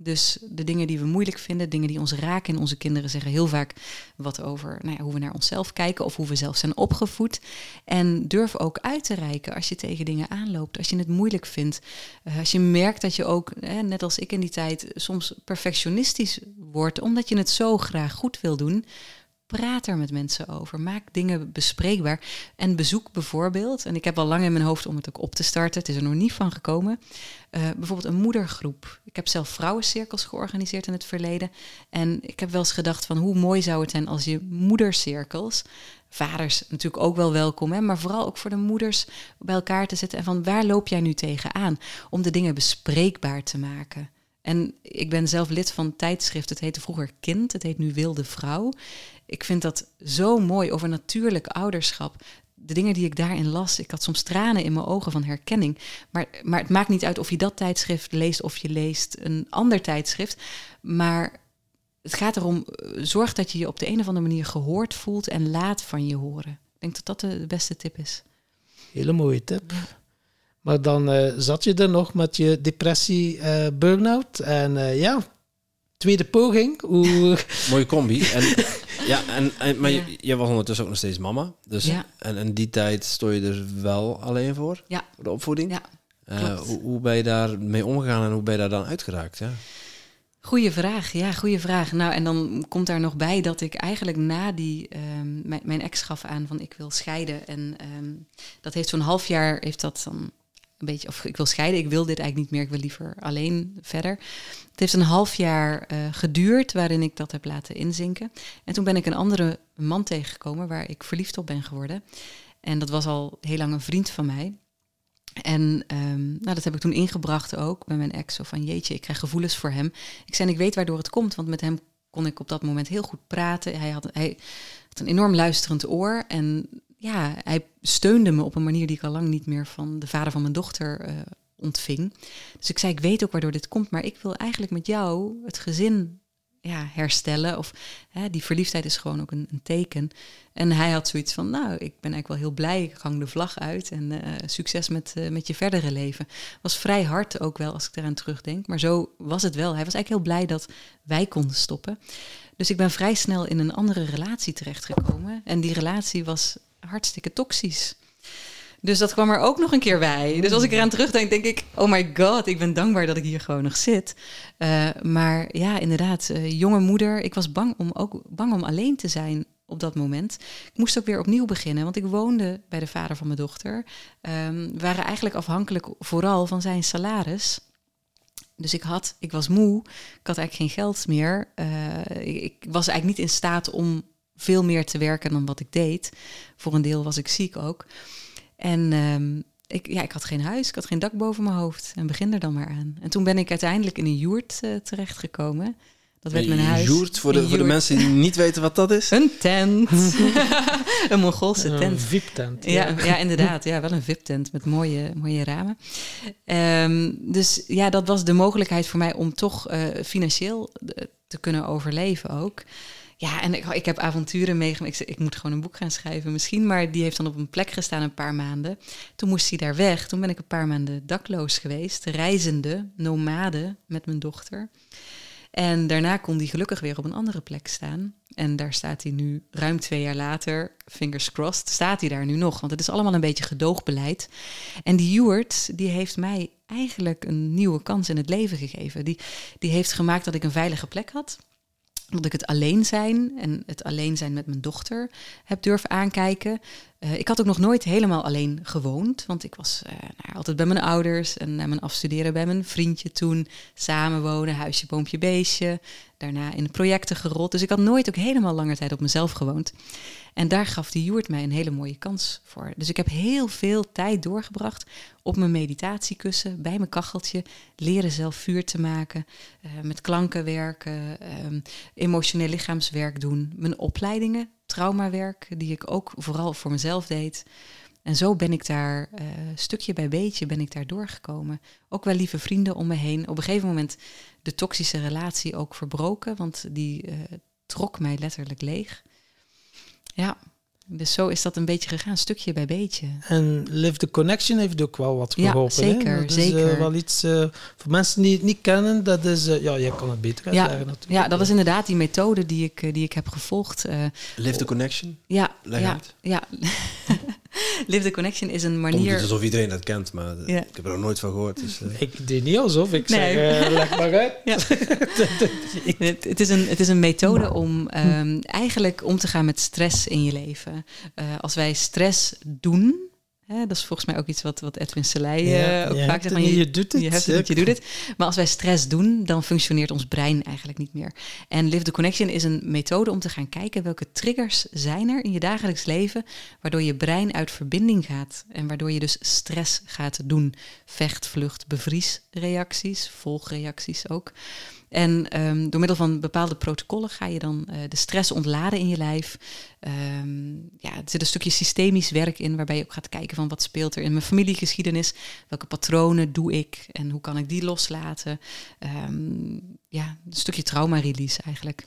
Dus de dingen die we moeilijk vinden, dingen die ons raken in onze kinderen zeggen heel vaak wat over nou ja, hoe we naar onszelf kijken of hoe we zelf zijn opgevoed. En durf ook uit te reiken als je tegen dingen aanloopt, als je het moeilijk vindt. Uh, als je merkt dat je ook, net als ik in die tijd, soms perfectionistisch wordt omdat je het zo graag goed wil doen. Praat er met mensen over. Maak dingen bespreekbaar. En bezoek bijvoorbeeld, en ik heb al lang in mijn hoofd om het ook op te starten, het is er nog niet van gekomen. Uh, bijvoorbeeld een moedergroep. Ik heb zelf vrouwencirkels georganiseerd in het verleden. En ik heb wel eens gedacht van hoe mooi zou het zijn als je moedercirkels, vaders natuurlijk ook wel welkom, hè, maar vooral ook voor de moeders bij elkaar te zetten. En van waar loop jij nu tegenaan? Om de dingen bespreekbaar te maken. En ik ben zelf lid van het tijdschrift. Het heette vroeger Kind, het heet nu Wilde Vrouw. Ik vind dat zo mooi over natuurlijk ouderschap. De dingen die ik daarin las, ik had soms tranen in mijn ogen van herkenning. Maar, maar het maakt niet uit of je dat tijdschrift leest of je leest een ander tijdschrift. Maar het gaat erom, eh, zorg dat je je op de een of andere manier gehoord voelt en laat van je horen. Ik denk dat dat de beste tip is. Hele mooie tip. Maar dan uh, zat je er nog met je depressie, uh, burn-out. En uh, ja, tweede poging. Hoe... Mooie combi. En, ja, en, en, maar ja. Je, je, was ondertussen ook nog steeds mama. Dus, ja. En in die tijd stond je er wel alleen voor? Ja. Voor de opvoeding? Ja, hoe, hoe ben je daar mee omgegaan en hoe ben je daar dan uitgeraakt? Ja? Goeie vraag, ja, goede vraag. Nou, en dan komt daar nog bij dat ik eigenlijk na die, um, mijn, mijn, ex gaf aan van ik wil scheiden. En um, dat heeft zo'n half jaar, heeft dat dan een beetje, of ik wil scheiden, ik wil dit eigenlijk niet meer, ik wil liever alleen verder. Het heeft een half jaar uh, geduurd waarin ik dat heb laten inzinken. En toen ben ik een andere man tegengekomen waar ik verliefd op ben geworden. En dat was al heel lang een vriend van mij. En um, nou, dat heb ik toen ingebracht ook bij mijn ex. Zo van jeetje, ik krijg gevoelens voor hem. Ik zei, ik weet waardoor het komt, want met hem kon ik op dat moment heel goed praten. Hij had, hij had een enorm luisterend oor. En ja, hij steunde me op een manier die ik al lang niet meer van de vader van mijn dochter uh, ontving. Dus ik zei, ik weet ook waardoor dit komt, maar ik wil eigenlijk met jou het gezin ja, herstellen. Of hè, die verliefdheid is gewoon ook een, een, teken. En hij had zoiets van, nou, ik ben eigenlijk wel heel blij. Ik hang de vlag uit en uh, succes met, uh, met je verdere leven. Was vrij hard ook wel, als ik eraan terugdenk. Maar zo was het wel. Hij was eigenlijk heel blij dat wij konden stoppen. Dus ik ben vrij snel in een andere relatie terechtgekomen. En die relatie was hartstikke toxisch. Dus dat kwam er ook nog een keer bij. Dus als ik eraan terugdenk, denk ik: oh my god, ik ben dankbaar dat ik hier gewoon nog zit. Uh, maar ja, inderdaad, uh, jonge moeder. Ik was bang om ook bang om alleen te zijn op dat moment. Ik moest ook weer opnieuw beginnen, want ik woonde bij de vader van mijn dochter. Um, we waren eigenlijk afhankelijk vooral van zijn salaris. Dus ik had, ik was moe, ik had eigenlijk geen geld meer. Ik, ik was eigenlijk niet in staat om veel meer te werken dan wat ik deed. Voor een deel was ik ziek ook. En um, ik, ja, ik had geen huis, ik had geen dak boven mijn hoofd. En begin er dan maar aan. En toen ben ik uiteindelijk in een joert uh, terechtgekomen. Dat werd mijn huis. Joert, voor, de, voor de mensen die niet weten wat dat is? Een tent. een Mongoolse tent. Een VIP-tent. Ja. ja. Ja, inderdaad. Ja, wel een VIP-tent met mooie, mooie ramen. Um, dus ja, dat was de mogelijkheid voor mij om toch uh, financieel te kunnen overleven ook. Ja, en ik, ik heb avonturen meegemaakt. Ik, ik, moet gewoon een boek gaan schrijven misschien. Maar die heeft dan op een plek gestaan een paar maanden. Toen moest hij daar weg. Toen ben ik een paar maanden dakloos geweest. Reizende, nomade met mijn dochter. En daarna kon hij gelukkig weer op een andere plek staan. En daar staat hij nu ruim twee jaar later, fingers crossed, staat hij daar nu nog. Want het is allemaal een beetje gedoogbeleid. En die Ewart, die heeft mij eigenlijk een nieuwe kans in het leven gegeven. Die, die heeft gemaakt dat ik een veilige plek had dat ik het alleen zijn en het alleen zijn met mijn dochter heb durven aankijken. Eh, ik had ook nog nooit helemaal alleen gewoond, want ik was uh, nou, altijd bij mijn ouders en na mijn afstuderen bij mijn vriendje toen. Samenwonen, huisje, boompje, beestje. Daarna in projecten gerold. Dus ik had nooit ook helemaal lange tijd op mezelf gewoond. En daar gaf die Joert mij een hele mooie kans voor. Dus ik heb heel veel tijd doorgebracht op mijn meditatiekussen, bij mijn kacheltje, leren zelf vuur te maken, uh, met klanken werken, um, emotioneel lichaamswerk doen, mijn opleidingen, traumawerk, die ik ook vooral voor mezelf deed. En zo ben ik daar uh, stukje bij beetje ben ik daar doorgekomen. Ook wel lieve vrienden om me heen. Op een gegeven moment de toxische relatie ook verbroken, want die uh, trok mij letterlijk leeg. Ja, dus zo is dat een beetje gegaan, stukje bij beetje. En Live the Connection heeft ook wel wat geholpen. Ja, zeker, hè? Dat zeker. Is, uh, wel iets, uh, voor mensen die het niet kennen, dat is... Uh, ja, jij kan het beter uitleggen ja, natuurlijk. Ja, dat is inderdaad die methode die ik, die ik heb gevolgd. Live the Connection? Ja, Leg ja, uit. ja. Live the Connection is een manier... doet alsof iedereen dat kent, maar Ja. ik heb er nog nooit van gehoord. Dus, eh, Ik deed niet alsof, ik Nee. zeg, eh, leg maar uit. Ja. Het, het, is een, het is een methode om ehm, eigenlijk om te gaan met stress in je leven. Eh, als wij stress doen, hè, dat is volgens mij ook iets wat, wat Edwin Selei eh, ook je vaak zegt. niet, je doet het. Je hebt het niet, je doet het. Maar als wij stress doen, dan functioneert ons brein eigenlijk niet meer. En Live the Connection is een methode om te gaan kijken welke triggers zijn er in je dagelijks leven, waardoor je brein uit verbinding gaat en waardoor je dus stress gaat doen. Vecht, vlucht, bevriesreacties, volgreacties ook. En ehm, door middel van bepaalde protocollen ga je dan eh, de stress ontladen in je lijf. Ehm, ja, er zit een stukje systemisch werk in, waarbij je ook gaat kijken van wat speelt er in mijn familiegeschiedenis, welke patronen doe ik en hoe kan ik die loslaten. Ehm, ja, een stukje trauma-release eigenlijk.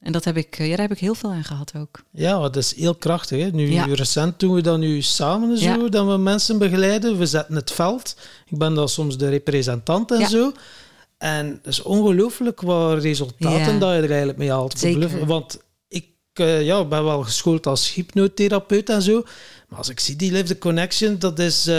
En dat heb ik, eh, ja, daar heb ik heel veel aan gehad ook. Ja, dat is heel krachtig. Hè? Nu, Ja. Recent doen we dat nu samen zo, Ja. dat we mensen begeleiden. We zetten het veld. Ik ben dan soms de representant en Ja. zo. En het is ongelooflijk wat resultaten Ja. dat je er eigenlijk mee haalt. Zeker. Want ik eh, ja, ben wel geschoold als hypnotherapeut en zo. Maar als ik zie die Live the Connection, dat is... eh,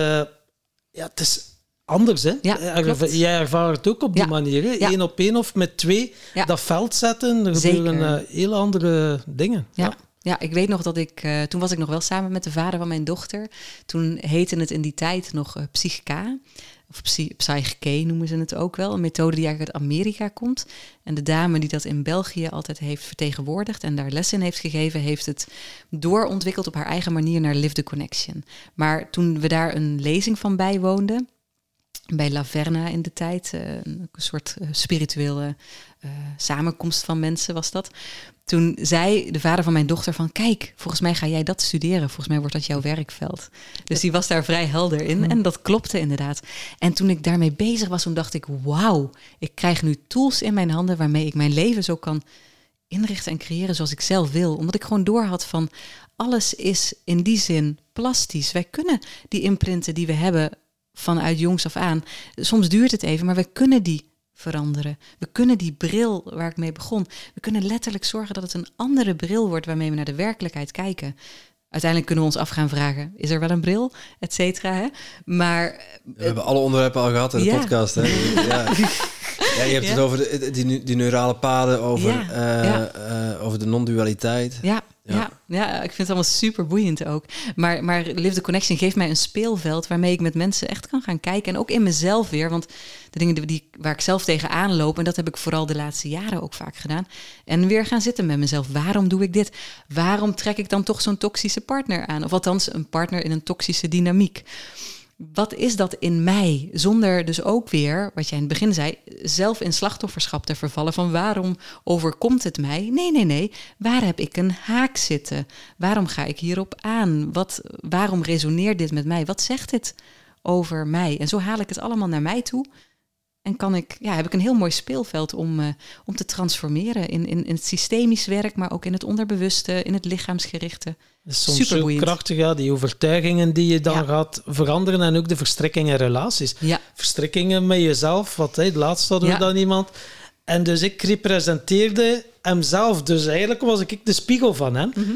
ja, het is anders, hè? Ja, Eh. Jij ervaart het ook op die Ja. manier, hè? Eén op één of met twee. Dat veld zetten, er gebeuren eh, heel andere dingen. Ja. Ja, ik weet nog dat ik, toen was ik nog wel samen met de vader van mijn dochter. Toen heette het in die tijd nog eh, Psychica, of Psy- Psyche noemen ze het ook wel. Een methode die eigenlijk uit Amerika komt. En de dame die dat in België altijd heeft vertegenwoordigd en daar les in heeft gegeven, heeft het doorontwikkeld op haar eigen manier naar Live the Connection. Maar toen we daar een lezing van bijwoonden, bij Laverna in de tijd, eh, een soort eh, spirituele eh, samenkomst van mensen was dat. Toen zei de vader van mijn dochter van, kijk, volgens mij ga jij dat studeren. Volgens mij wordt dat jouw werkveld. Dus die was daar vrij helder in en dat klopte inderdaad. En toen ik daarmee bezig was, toen dacht ik, wauw, ik krijg nu tools in mijn handen waarmee ik mijn leven zo kan inrichten en creëren zoals ik zelf wil. Omdat ik gewoon doorhad van, alles is in die zin plastisch. Wij kunnen die imprinten die we hebben vanuit jongs af aan. Soms duurt het even, maar we kunnen die veranderen. We kunnen die bril waar ik mee begon, we kunnen letterlijk zorgen dat het een andere bril wordt waarmee we naar de werkelijkheid kijken. Uiteindelijk kunnen we ons af gaan vragen, is er wel een bril, et cetera. Hè? Maar we hebben alle onderwerpen al gehad in de Ja. podcast. Hè? Ja. Ja, je hebt Ja. het over de, die, die neurale paden, over, eh, eh, over de non-dualiteit. Ja, Ja. ja. Ik vind het allemaal super boeiend ook. Maar, maar Live the Connection geeft mij een speelveld waarmee ik met mensen echt kan gaan kijken. En ook in mezelf weer. Want de dingen die- waar ik zelf tegenaan loop, en dat heb ik vooral de laatste jaren ook vaak gedaan. En weer gaan zitten met mezelf. Waarom doe ik dit? Waarom trek ik dan toch zo'n toxische partner aan? Of althans, een partner in een toxische dynamiek. Wat is dat in mij? Zonder dus ook weer, wat jij in het begin zei, zelf in slachtofferschap te vervallen. Van waarom overkomt het mij? Nee, nee, nee. Waar heb ik een haak zitten? Waarom ga ik hierop aan? Wat, waarom resoneert dit met mij? Wat zegt dit over mij? En zo haal ik het allemaal naar mij toe. En kan ik, ja, heb ik een heel mooi speelveld om, eh, om te transformeren in, in, in het systemisch werk, maar ook in het onderbewuste, in het lichaamsgerichte. Soms zo krachtig, ja, die overtuigingen die je dan Ja. gaat veranderen en ook de verstrikkingen in relaties. Ja, Verstrikkingen met jezelf, wat hè, laatst hadden we Ja. dan iemand. En dus ik representeerde hemzelf, dus eigenlijk was ik de spiegel van hem. Mhm.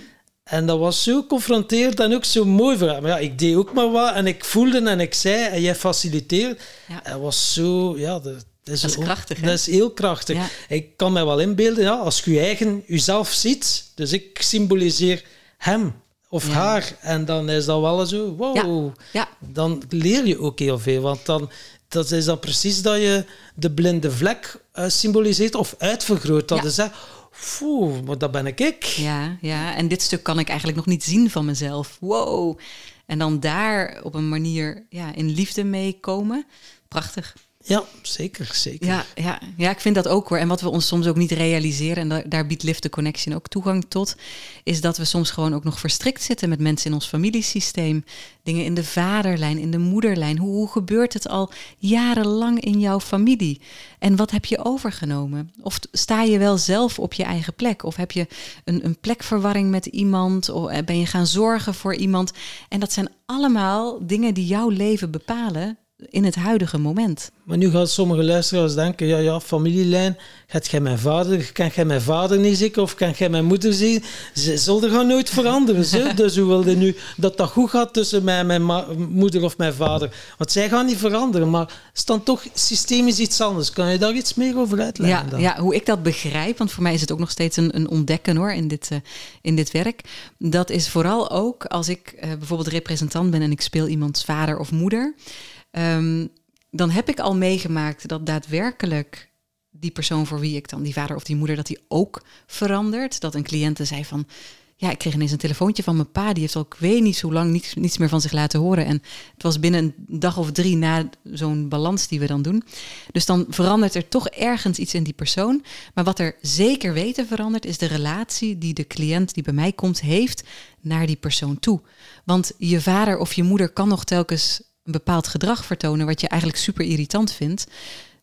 En dat was zo confronterend en ook zo mooi voor hem. Maar ja, ik deed ook maar wat en ik voelde en ik zei en jij faciliteerde. Ja. Het was zo, ja, dat, is, Dat is ook- krachtig, hè? Dat is heel krachtig. Ja. Ik kan mij wel inbeelden, ja, als je je eigen jezelf ziet, dus ik symboliseer hem of Ja. haar. En dan is dat wel zo, wow. Ja, Dan leer je ook heel veel. Want dan dat is dan precies dat je de blinde vlek eh, symboliseert of uitvergroot. Dat Ja. je zegt, Oeh, maar dat ben ik ik. Ja, ja, en dit stuk kan ik eigenlijk nog niet zien van mezelf. Wow. En dan daar op een manier ja, in liefde mee komen. Prachtig. Ja, zeker, zeker. Ja, ja, ja, ik vind dat ook hoor. En wat we ons soms ook niet realiseren, en da- daar biedt Lift the Connection ook toegang tot, is dat we soms gewoon ook nog verstrikt zitten met mensen in ons familiesysteem. Dingen in de vaderlijn, in de moederlijn. Hoe, hoe gebeurt het al jarenlang in jouw familie? En wat heb je overgenomen? Of sta je wel zelf op je eigen plek? Of heb je een, een plekverwarring met iemand? Of eh, ben je gaan zorgen voor iemand? En dat zijn allemaal dingen die jouw leven bepalen in het huidige moment. Maar nu gaan sommige luisteraars denken, ja, ja, familielijn, gaat jij mijn vader, kan jij mijn vader niet zien of kan jij mijn moeder zien? Ze zullen gaan nooit veranderen. Ze. Dus hoe wilde nu dat dat goed gaat tussen mij mijn moeder of mijn vader? Want zij gaan niet veranderen, maar is dan toch systemisch iets anders. Kan je daar iets meer over uitleggen? Ja, dan? ja, hoe ik dat begrijp, want voor mij is het ook nog steeds een, een ontdekken hoor in dit, eh, in dit werk. Dat is vooral ook als ik eh, bijvoorbeeld representant ben en ik speel iemands vader of moeder. Ehm, dan heb ik al meegemaakt dat daadwerkelijk die persoon voor wie ik dan, die vader of die moeder, dat die ook verandert. Dat een cliënte zei van, ja, ik kreeg ineens een telefoontje van mijn pa, die heeft al, ik weet niet zo lang, niets, niets meer van zich laten horen. En het was binnen een dag of drie na zo'n balans die we dan doen. Dus dan verandert er toch ergens iets in die persoon. Maar wat er zeker weten verandert, is de relatie die de cliënt die bij mij komt, heeft naar die persoon toe. Want je vader of je moeder kan nog telkens een bepaald gedrag vertonen, wat je eigenlijk super irritant vindt.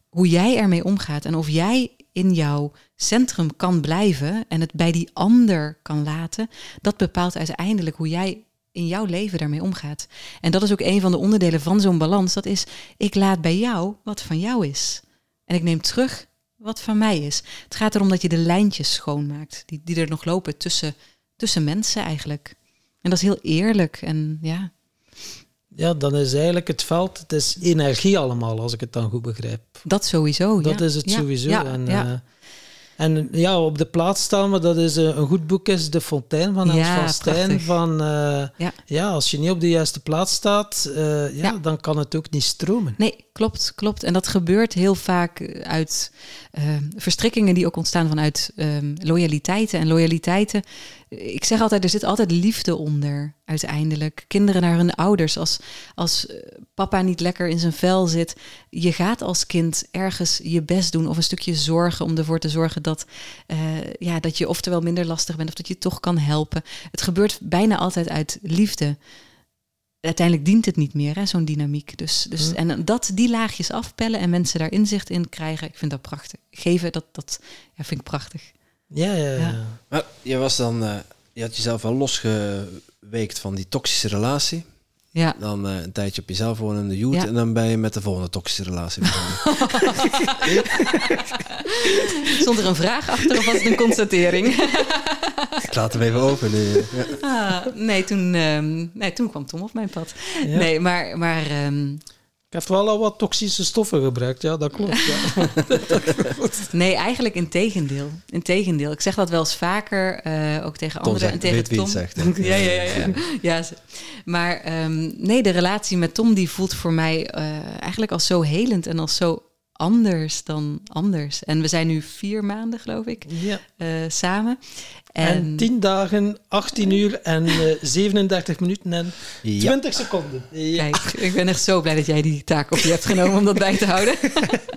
Hoe jij ermee omgaat en of jij in jouw centrum kan blijven en het bij die ander kan laten, dat bepaalt uiteindelijk hoe jij in jouw leven daarmee omgaat. En dat is ook een van de onderdelen van zo'n balans. Dat is, ik laat bij jou wat van jou is. En ik neem terug wat van mij is. Het gaat erom dat je de lijntjes schoonmaakt, die, die er nog lopen tussen, tussen mensen eigenlijk. En dat is heel eerlijk en ja, Ja, dan is eigenlijk het veld, het is energie allemaal, als ik het dan goed begrijp. dat sowieso. Dat ja. is het Ja, sowieso. Ja, en, ja. eh, en ja, op de plaats staan we, dat is eh, een goed boek, is De Fontein van Hans Ja, van Stijn. prachtig. Van, eh, Ja. ja, als je niet op de juiste plaats staat, ja, Ja. dan kan het ook niet stromen. Nee, klopt, klopt. En dat gebeurt heel vaak uit verstrikkingen die ook ontstaan vanuit ehm, loyaliteiten. En loyaliteiten, ik zeg altijd, er zit altijd liefde onder uiteindelijk. Kinderen naar hun ouders. Als, als eh, papa niet lekker in zijn vel zit, je gaat als kind ergens je best doen of een stukje zorgen om ervoor te zorgen dat, eh, ja, dat je oftewel minder lastig bent of dat je toch kan helpen. Het gebeurt bijna altijd uit liefde uiteindelijk dient het niet meer, hè, zo'n dynamiek. Dus, dus. En dat die laagjes afpellen en mensen daar inzicht in krijgen, ik vind dat prachtig. Geven, dat, dat ja, vind ik prachtig. Ja, ja, ja. Ja. Maar je was dan, eh, je had jezelf wel losgeweekt van die toxische relatie. Ja, Dan eh, een tijdje op jezelf wonen in de youth. Ja. En dan ben je met de volgende toxische relatie begonnen. stond er een vraag achter of was het een constatering? Ik laat hem even open. nu. Ja. Ah, nee, toen, ehm, nee, toen kwam Tom op mijn pad. Ja. Nee, maar, maar ehm, Ik heb wel al wat toxische stoffen gebruikt, ja, dat klopt. Ja. nee, eigenlijk in tegendeel. In tegendeel. Ik zeg dat wel eens vaker, eh, ook tegen Tom anderen en tegen Tom. zegt. Ja, ja, ja. ja. ja maar ehm, nee, de relatie met Tom die voelt voor mij eh, eigenlijk als zo helend en als zo anders dan anders. En we zijn nu vier maanden, geloof ik, ja. eh, samen. En, En, 10 dagen, 18 uur en eh, 37 minuten en Ja. 20 seconden. Ja. Kijk, ik ben echt zo blij dat jij die taak op je hebt genomen om dat bij te houden.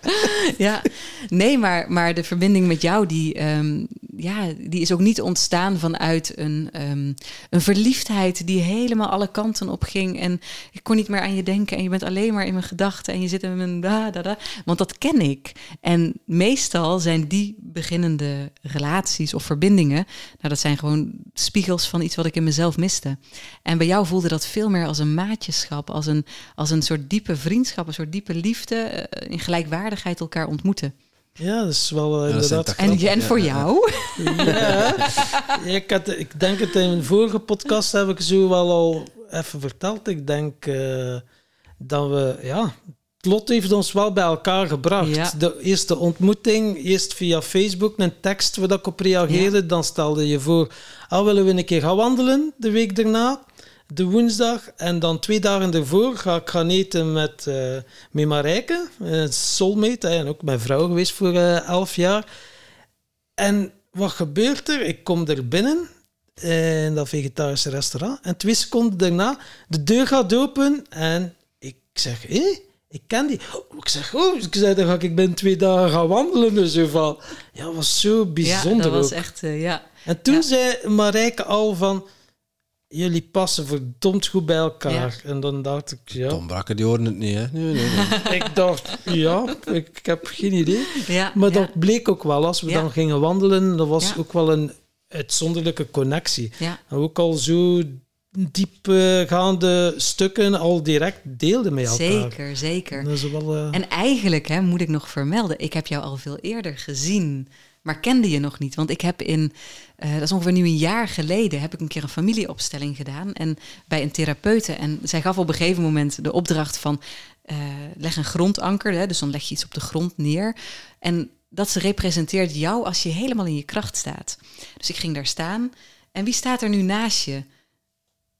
ja, nee, maar, maar de verbinding met jou, die, ehm, ja, die is ook niet ontstaan vanuit een, ehm, een verliefdheid die helemaal alle kanten op ging. En ik kon niet meer aan je denken en je bent alleen maar in mijn gedachten en je zit in mijn da, da, da. Want dat ken ik. En meestal zijn die beginnende relaties of verbindingen, nou, dat zijn gewoon spiegels van iets wat ik in mezelf miste. En bij jou voelde dat veel meer als een maatjeschap, als een, als een soort diepe vriendschap, een soort diepe liefde, eh, in gelijkwaardigheid elkaar ontmoeten. Ja, dat is wel eh, Ja, inderdaad... En, en voor Ja, jou? Ja, Ja, ik, had, ik denk het in een vorige podcast heb ik zo wel al even verteld. Ik denk eh, dat we ja, lot heeft ons wel bij elkaar gebracht. Ja. De eerste ontmoeting, eerst via Facebook, een tekst waar ik op reageerde. Dan stelde je voor, ah, willen we een keer gaan wandelen de week daarna, de woensdag. En dan twee dagen ervoor ga ik gaan eten met, eh met Marijke, een soulmate, en ook mijn vrouw geweest voor eh, elf jaar. En wat gebeurt er? Ik kom er binnen in dat vegetarische restaurant. En twee seconden daarna, de deur gaat open en ik zeg, hé, ik ken die. Oh, ik zeg, oh, ik zei, dan ga ik binnen twee dagen gaan wandelen. Dus zo van, ja, dat was zo Ja, bijzonder dat was ook. echt, eh, ja. En toen ja. zei Marijke al van, jullie passen verdomd goed bij elkaar. En dan dacht ik, ja, Tom Brakker, die hoorde het niet, hè? Nee, nee, nee. ik dacht, ja, ik, ik heb geen idee. ja Maar ja, dat bleek ook wel, als we Ja. dan gingen wandelen, dat was Ja. ook wel een uitzonderlijke connectie. ja. En ook al zo diepgaande stukken al direct deelden met elkaar. Zeker, zeker. Dat is wel, eh, En eigenlijk hè, moet ik nog vermelden, ik heb jou al veel eerder gezien, maar kende je nog niet. Want ik heb in, eh, dat is ongeveer nu een jaar geleden, heb ik een keer een familieopstelling gedaan en bij een therapeute. En zij gaf op een gegeven moment de opdracht van eh, leg een grondanker, hè, dus dan leg je iets op de grond neer. En dat ze representeert jou als je helemaal in je kracht staat. Dus ik ging daar staan en wie staat er nu naast je?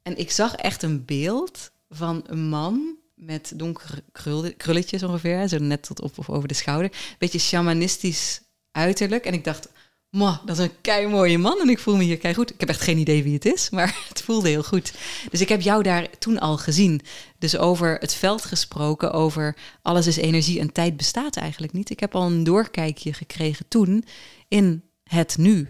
En ik zag echt een beeld van een man met donkere krul- krulletjes ongeveer, zo net tot op of over de schouder. Beetje shamanistisch uiterlijk. En ik dacht, "Mwah, dat is een kei mooie man en ik voel me hier kei goed. Ik heb echt geen idee wie het is, maar het voelde heel goed. Dus ik heb jou daar toen al gezien. Dus over het veld gesproken, over alles is energie en tijd bestaat eigenlijk niet. Ik heb al een doorkijkje gekregen toen in het nu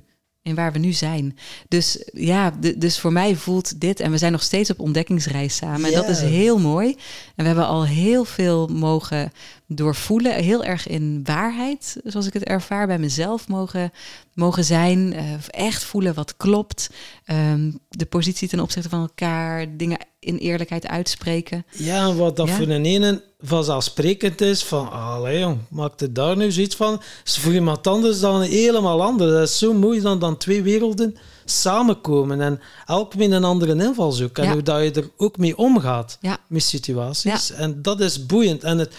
in waar we nu zijn. Dus ja, dus voor mij voelt dit, en we zijn nog steeds op ontdekkingsreis samen. En dat is heel mooi. En we hebben al heel veel mogen doorvoelen, heel erg in waarheid, zoals ik het ervaar, bij mezelf mogen, mogen zijn. eh, echt voelen wat klopt. Ehm, de positie ten opzichte van elkaar, dingen in eerlijkheid uitspreken. ja, wat dat Ja. voor een ene vanzelfsprekend is, van, allee jong, maak er daar nu zoiets van, is voor iemand anders dan helemaal anders. Dat is zo mooi dan, dan twee werelden samenkomen en elk met een andere invalshoek. En Ja. hoe dat je er ook mee omgaat Ja. met situaties. En dat is boeiend. En het,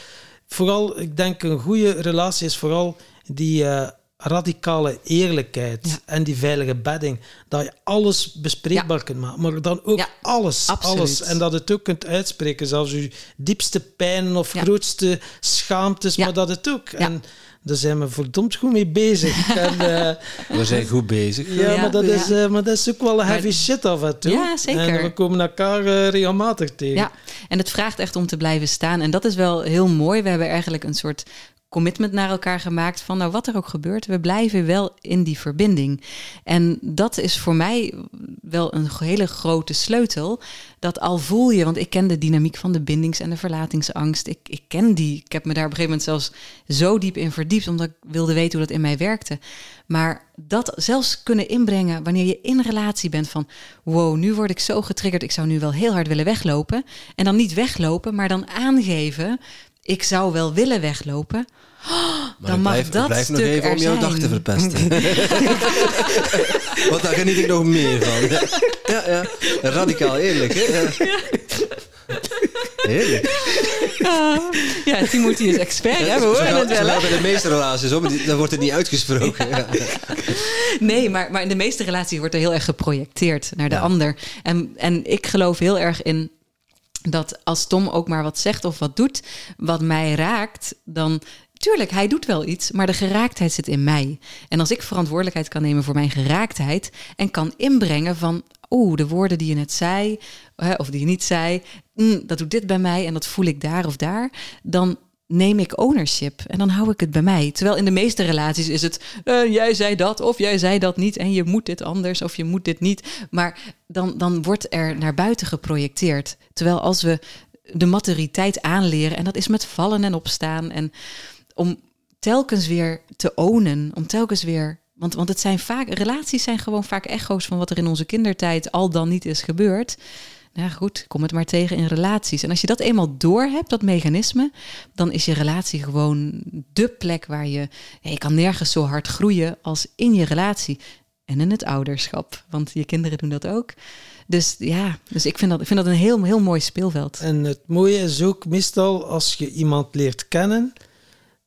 vooral, ik denk, een goede relatie is vooral die eh, radicale eerlijkheid Ja. en die veilige bedding. Dat je alles bespreekbaar kunt maken, maar dan ook Ja, alles, absoluut. alles. En dat het ook kunt uitspreken, zelfs je diepste pijnen of grootste schaamtes, maar dat het ook. En daar zijn we verdomd goed mee bezig. en, eh, We zijn goed bezig. ja, Ja, maar, dat ja. Is, eh, maar dat is ook wel een Maar- heavy shit af en toe. Ja, zeker. En we komen elkaar eh, regelmatig tegen. Ja, en het vraagt echt om te blijven staan. En dat is wel heel mooi. We hebben eigenlijk een soort commitment naar elkaar gemaakt van nou wat er ook gebeurt, we blijven wel in die verbinding. En dat is voor mij wel een hele grote sleutel. Dat al voel je, want ik ken de dynamiek van de bindings- en de verlatingsangst. Ik, ik ken die. Ik heb me daar op een gegeven moment zelfs zo diep in verdiept, omdat ik wilde weten hoe dat in mij werkte. Maar dat zelfs kunnen inbrengen wanneer je in relatie bent van wow, nu word ik zo getriggerd, ik zou nu wel heel hard willen weglopen. En dan niet weglopen, maar dan aangeven, ik zou wel willen weglopen. Oh, Maar dan mag blijf, dat ik blijf nog stuk even er om jouw dag te verpesten. Want daar geniet ik nog meer van. Ja, ja. Radicaal eerlijk, hè? Ja. Heerlijk. Ah, ja, Timothy is expert, hè? we horen het wel. bij de meeste relaties om, dan wordt het niet uitgesproken. Ja. Nee, maar, maar in de meeste relaties wordt er heel erg geprojecteerd naar de ander. En, en ik geloof heel erg in dat als Tom ook maar wat zegt of wat doet, wat mij raakt, dan. Tuurlijk, hij doet wel iets, maar de geraaktheid zit in mij. En als ik verantwoordelijkheid kan nemen voor mijn geraaktheid en kan inbrengen van, oeh, de woorden die je net zei, of die je niet zei, mm, dat doet dit bij mij en dat voel ik daar of daar, dan neem ik ownership en dan hou ik het bij mij. Terwijl in de meeste relaties is het, eh, jij zei dat of jij zei dat niet en je moet dit anders of je moet dit niet. Maar dan, dan wordt er naar buiten geprojecteerd. Terwijl als we de maturiteit aanleren, en dat is met vallen en opstaan, en om telkens weer te ownen, om telkens weer. Want, want het zijn vaak, relaties zijn gewoon vaak echo's van wat er in onze kindertijd al dan niet is gebeurd. Nou goed, kom het maar tegen in relaties. En als je dat eenmaal door hebt, dat mechanisme, dan is je relatie gewoon de plek waar je. Ja, je kan nergens zo hard groeien als in je relatie. en in het ouderschap. Want je kinderen doen dat ook. Dus ja, dus ik vind dat, ik vind dat een heel, heel mooi speelveld. En het mooie is ook meestal als je iemand leert kennen,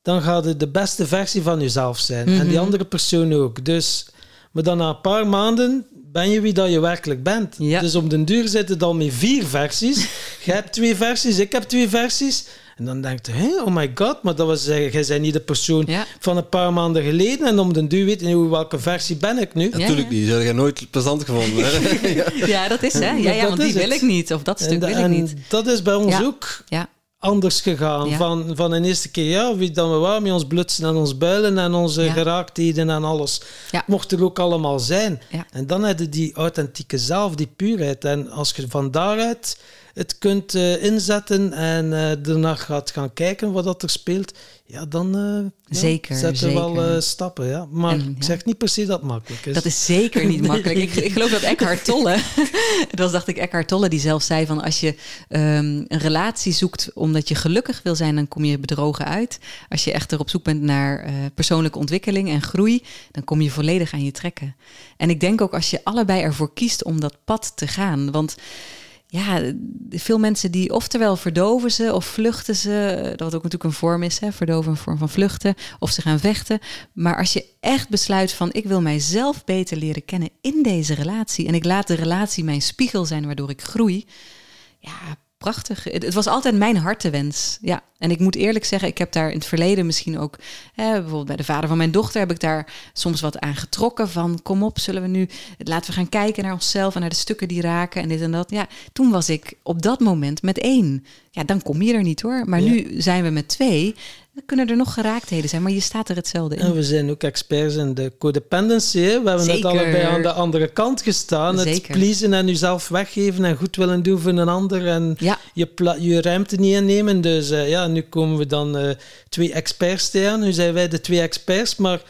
dan gaat het de beste versie van jezelf zijn. En die Mhm. andere persoon ook. Dus, maar dan na een paar maanden ben je wie dat je werkelijk bent. Ja. Dus op den duur zit het al met vier versies. Jij hebt twee versies, ik heb twee versies. En dan denkt je, hey, oh my god, maar dat was, eh, jij bent niet de persoon Ja. van een paar maanden geleden. En om den duur weet je welke versie ben ik nu. Ja, Natuurlijk ja. niet. Zou je nooit plezant gevonden. Hè? ja. Ja, dat is hè. Ja, ja dat want die wil ik niet. Of dat stuk En, wil ik en niet. dat is bij ons Ja. ook Ja, anders gegaan. Ja. Van, van een eerste keer, ja, wie dan we waren met ons blutsen en ons builen en onze Ja. geraaktheden en alles. Ja. Mocht er ook allemaal zijn. En dan je die authentieke zelf, die puurheid. En als je van daaruit het kunt eh, inzetten en eh daarna gaat gaan kijken wat dat er speelt, ja, dan eh, ja, Zeker, zetten we wel zeker. eh, stappen. Ja. Maar En, ik zeg niet per se dat makkelijk is. Dat is zeker niet Nee. makkelijk. Ik, ik geloof dat Eckhart Tolle, dat was dacht ik Eckhart Tolle, die zelf zei van als je ehm, een relatie zoekt omdat je gelukkig wil zijn, dan kom je bedrogen uit. Als je echt erop zoek bent naar persoonlijke ontwikkeling en groei, dan kom je volledig aan je trekken. En ik denk ook als je allebei ervoor kiest om dat pad te gaan, want ja, veel mensen die oftewel verdoven ze of vluchten ze, dat wat ook natuurlijk een vorm is, hè, verdoven een vorm van vluchten, of ze gaan vechten. Maar als je echt besluit van ik wil mijzelf beter leren kennen in deze relatie en ik laat de relatie mijn spiegel zijn waardoor ik groei, ja, prachtig. Het, het was altijd mijn hartewens. Ja, en ik moet eerlijk zeggen, ik heb daar in het verleden misschien ook, hè, bijvoorbeeld bij de vader van mijn dochter, heb ik daar soms wat aan getrokken van, kom op, zullen we nu, laten we gaan kijken naar onszelf en naar de stukken die raken en dit en dat. Ja, toen was ik op dat moment met één. Ja, dan kom je er niet hoor. Maar Ja. nu zijn we met twee. Dan kunnen er nog geraaktheden zijn, maar je staat er hetzelfde in. En we zijn ook experts in de codependency. hè. We hebben net Zeker. allebei aan de andere kant gestaan. Het pleasen en jezelf weggeven en goed willen doen voor een ander. En Ja, je, je ruimte niet innemen. Dus eh, ja, nu komen we dan eh, twee experts tegen. Nu zijn wij de twee experts. Maar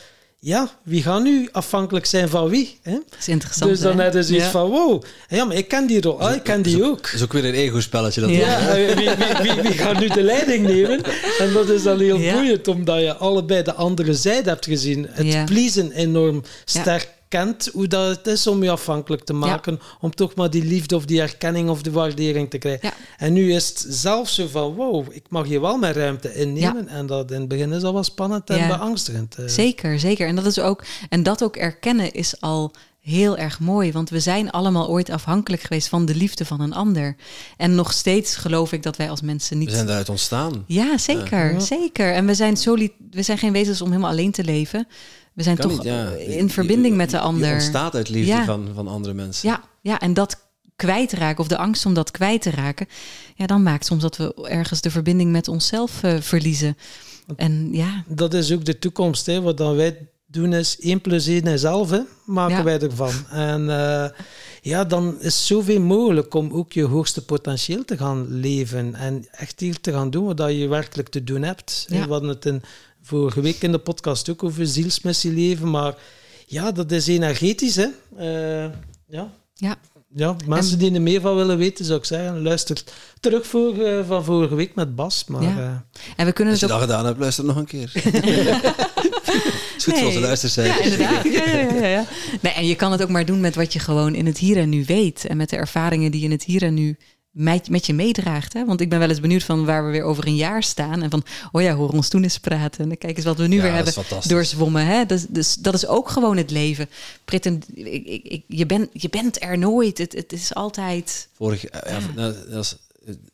ja, wie gaat nu afhankelijk zijn van wie? Hè? dat is interessant. Dus dan hè? heb je zoiets Ja. van, wow, ja, maar ik ken die rol. Ah, ik ken die ook. Dat is ook weer een ego-spelletje. Dat Ja. Ja, wie, wie, wie, wie gaat nu de leiding nemen? En dat is dan heel Ja. boeiend, omdat je allebei de andere zijde hebt gezien. Het Ja. pleasen enorm Ja. sterk kent, hoe dat het is om je afhankelijk te maken, om toch maar die liefde of die erkenning of de waardering te krijgen. Ja. En nu is het zelf zo van, wow, ik mag hier wel mijn ruimte innemen. En dat in het begin is dat wel spannend en Ja. beangstigend. eh. Zeker, zeker. En dat is ook, en dat ook erkennen is al heel erg mooi. Want we zijn allemaal ooit afhankelijk geweest van de liefde van een ander. En nog steeds geloof ik dat wij als mensen niet. We zijn daaruit ontstaan. Ja, zeker, Ja. zeker. En we zijn, zo we zijn geen wezens om helemaal alleen te leven. We zijn Kan toch niet, ja. in verbinding met de Je ander. ontstaat uit liefde Ja. van, van andere mensen. Ja, ja, en dat kwijtraken of de angst om dat kwijt te raken, ja, dan maakt soms dat we ergens de verbinding met onszelf eh, verliezen. En ja, Dat is ook de toekomst. Hè. Wat dan wij doen is 1 plus 1 is 11, hè, maken Ja. wij ervan. En eh, ja, dan is zoveel mogelijk om ook je hoogste potentieel te gaan leven. En echt hier te gaan doen wat je werkelijk te doen hebt. Ja. We hadden het in, vorige week in de podcast ook over zielsmissie leven. Maar ja, dat is energetisch. Hè. Eh, ja. ja, Ja, mensen die er meer van willen weten, zou ik zeggen, luister terug voor, eh, van vorige week met Bas. Maar Ja. eh, en we kunnen Als je het ook dat gedaan hebt, luister nog een keer. is goed voor onze Ja, luistercijfers. inderdaad. Ja, ja, ja, ja. Nee, en je kan het ook maar doen met wat je gewoon in het hier en nu weet. En met de ervaringen die je in het hier en nu met, je meedraagt. Hè? Want ik ben wel eens benieuwd van waar we weer over een jaar staan. En van, oh ja, hoor ons toen eens praten. En kijk eens wat we nu Ja, weer hebben doorzwommen. Hè? Dus, dus dat is ook gewoon het leven. Pretend, ik, ik, ik- je, bent je bent er nooit. Het, het is altijd... Vorig, ja, dat is-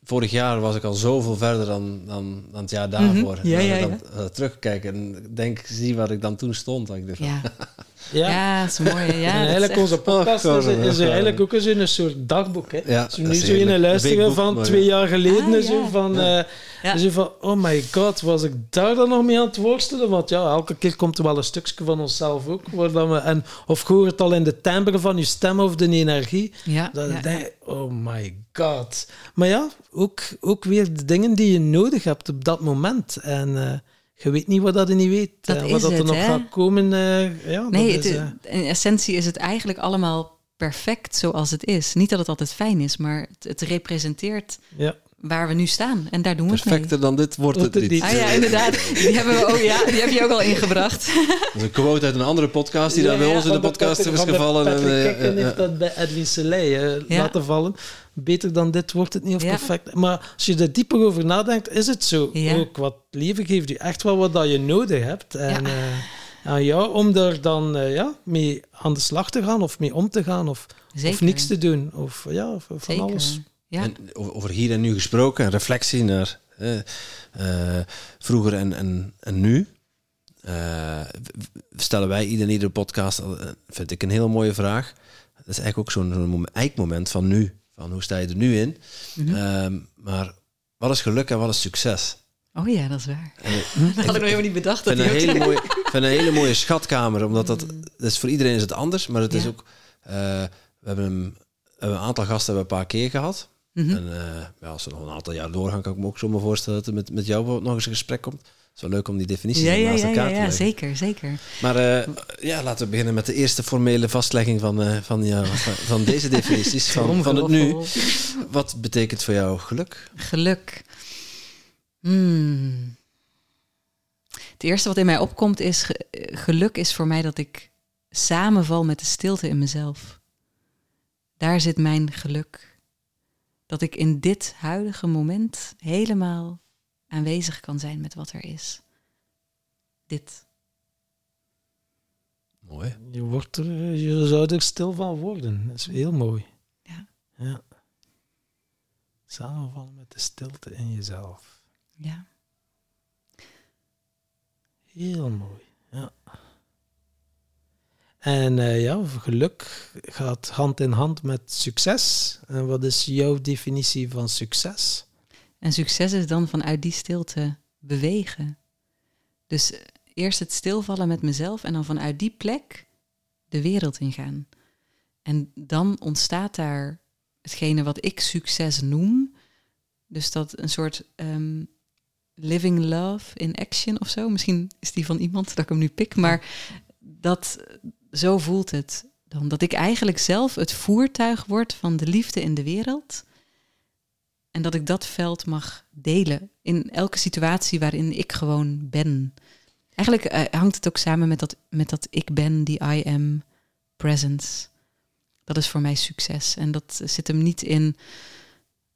vorig jaar was ik al zoveel verder dan, dan, dan het jaar daarvoor. Mhm. Ja, En als ja, ik dan uh, terugkijk en denk, zie waar ik dan toen stond. Dan ik Ja, ja. ja. dat is mooi. hè. Ja, en eigenlijk onze podcast is, is eigenlijk ook eens een soort dagboek. Hè? Ja, Als we dat nu zo in luisteren van maar twee ja. jaar geleden. Ah, zo ja. van, Ja. eh, Ja. zo van, oh my god, was ik daar dan nog mee aan het worstelen? Want ja, elke keer komt er wel een stukje van onszelf ook. Waar dan we, en, of hoor het al in de timbre van je stem of de energie. Ja, Dat ja, ik denk, oh my god. Maar ja, ook, ook weer de dingen die je nodig hebt op dat moment. En eh, je weet niet wat dat je niet weet. Dat is wat dat er nog hè? gaat komen. eh, ja, Nee, dat is, eh, in essentie is het eigenlijk allemaal perfect zoals het is. Niet dat het altijd fijn is, maar het, het representeert ja. Waar we nu staan. En daar doen we het mee. Perfecter dan dit wordt het niet. Ah ja, inderdaad. Die hebben we ook, ja, die heb je ook al ingebracht. Dat is een quote uit een andere podcast die daar bij ons in de podcast is gevallen. En, Patrick eh, Kikken eh, heeft dat bij Edwin Selei eh, Ja. laten vallen. Beter dan dit wordt het niet of Ja. perfect. Maar als je er dieper over nadenkt, is het zo. Ja. Ook wat leven geeft je echt wel wat dat je nodig hebt. En Ja. eh, aan jou om daar dan eh, ja, mee aan de slag te gaan of mee om te gaan of, Zeker. of niks te doen. Of ja, of, van Zeker. alles. Ja. En over hier en nu gesproken, een reflectie naar eh, vroeger en, en, en nu. Eh, stellen wij ieder in iedere podcast, eh, vind ik een hele mooie vraag. Dat is eigenlijk ook zo'n zo'n mom- eikmoment van nu. Van hoe sta je er nu in? Mhm. Ehm, maar wat is geluk en wat is succes? Oh ja, dat is waar. En ik Dat had ik nog helemaal niet bedacht. Dat vind een hele mooie, ik vind een hele mooie schatkamer, omdat dat, dat is voor iedereen is het anders, maar het is ook. we hebben hem, we hebben een aantal gasten hebben een paar keer gehad. Mhm. En eh, ja, als we nog een aantal jaar doorgaan, kan ik me ook zomaar voorstellen dat er met, met jou nog eens een gesprek komt. Het is wel leuk om die definities Ja, ja, naast ja, elkaar ja, te ja, leggen. zeker, zeker. Maar eh, ja, laten we beginnen met de eerste formele vastlegging van, eh, van, ja, van, van deze definities. Van, van het nu. Wat betekent voor jou geluk? Geluk. Hmm. Het eerste wat in mij opkomt is, ge- geluk is voor mij dat ik samenval met de stilte in mezelf. Daar zit mijn geluk. Dat ik in dit huidige moment helemaal aanwezig kan zijn met wat er is. Dit. Mooi. Je, wordt er, je zou er stil van worden. Dat is heel mooi. Ja. ja. Samenvallen met de stilte in jezelf. Ja. Heel mooi, ja. En eh, ja, geluk gaat hand in hand met succes. En wat is jouw definitie van succes? En succes is dan vanuit die stilte bewegen. Dus eh, eerst het stilvallen met mezelf en dan vanuit die plek de wereld ingaan. En dan ontstaat daar hetgene wat ik succes noem. Dus dat een soort ehm, living love in action of zo. Misschien is die van iemand dat ik hem nu pik, maar dat zo voelt het dan. Dat ik eigenlijk zelf het voertuig word van de liefde in de wereld. En dat ik dat veld mag delen in elke situatie waarin ik gewoon ben. Eigenlijk eh, hangt het ook samen met dat, met dat ik ben, die I am presence. Dat is voor mij succes. En dat zit hem niet in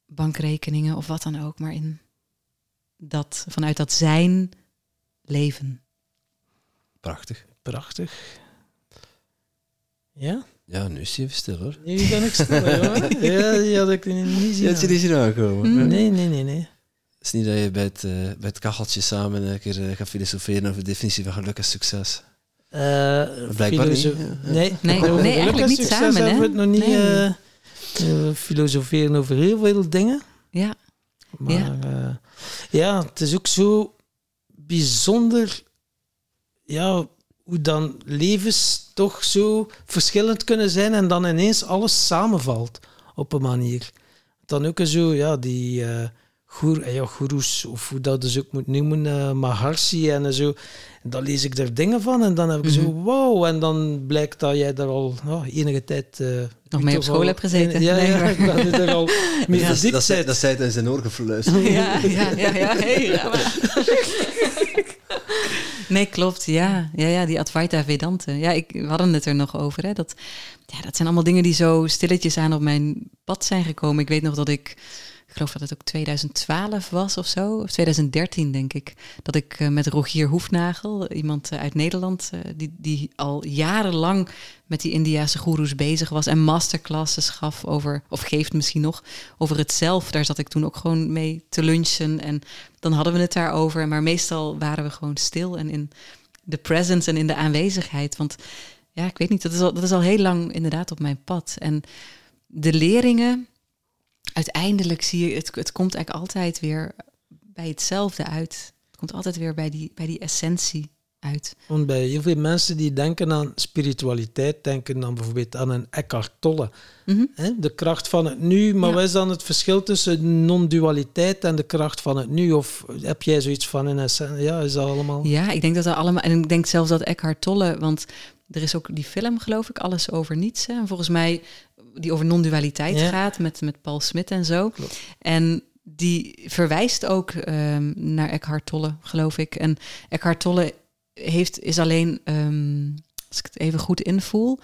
bankrekeningen of wat dan ook, maar in dat, vanuit dat zijn leven. Prachtig. Prachtig. Ja? Ja, nu is hij even stil hoor. Nu ben ik stil, hoor. Ja, die had ik niet zien. Je je niet zien aankomen. Mm. Nee, nee, nee, nee. Het is niet dat je bij het, eh, bij het kacheltje samen een keer eh, gaat filosoferen over de definitie van geluk en succes. Eh, Blijkbaar niet. Nee, Nee, nee, geluk eigenlijk en niet succes samen, hebben hè? we het nog niet Nee. eh, we filosoferen over heel veel dingen. Ja, Maar Ja. ja, ja het is ook zo bijzonder ja, hoe dan levens toch zo verschillend kunnen zijn en dan ineens alles samenvalt op een manier. Dan ook zo, ja, die eh goer, eh, ja, goeroes, of hoe dat dus ook moet noemen, eh Maharshi en zo. En dan lees ik daar dingen van en dan heb ik zo, Mhm. wow, en dan blijkt dat jij daar al ja, enige tijd... eh, Nog mee op school al- hebt gezeten. Ja, Nee, ja, maar- ik ben er al mee Ja, verdiept dat, zei, bent. dat zei hij in zijn oor gefluisterd. ja, ja, ja. ja. Hey, Rama. Nee, klopt. Ja, ja, ja die Advaita Vedante. Ja, ik, we hadden het er nog over. Hè, dat, ja, dat zijn allemaal dingen die zo stilletjes aan op mijn pad zijn gekomen. Ik weet nog dat ik, ik geloof dat het ook 2012 was of zo, of 2013 denk ik, dat ik eh, met Rogier Hoefnagel, iemand eh, uit Nederland, eh, die, die al jarenlang met die Indiase goeroes bezig was en masterclasses gaf over, of geeft misschien nog, over het zelf. Daar zat ik toen ook gewoon mee te lunchen en dan hadden we het daarover. Maar meestal waren we gewoon stil en in de presence en in de aanwezigheid. Want ja, ik weet niet, dat is al, dat is al heel lang inderdaad op mijn pad. En de leringen, uiteindelijk zie je, het, het komt eigenlijk altijd weer bij hetzelfde uit. Het komt altijd weer bij die, bij die essentie uit. Want bij heel veel mensen die denken aan spiritualiteit, denken dan bijvoorbeeld aan een Eckhart Tolle. Hè? De kracht van het nu, maar Ja. wat is dan het verschil tussen non-dualiteit en de kracht van het nu? Of heb jij zoiets van in essentie? Ja, is dat allemaal... Ja, ik denk dat er allemaal. En ik denk zelfs dat Eckhart Tolle, want er is ook die film, geloof ik, Alles over niets. Hè, en volgens mij die over non-dualiteit Ja. gaat met, met Paul Smit en zo. Klopt. En die verwijst ook ehm, naar Eckhart Tolle, geloof ik. En Eckhart Tolle heeft, is alleen, ehm, als ik het even goed invoel...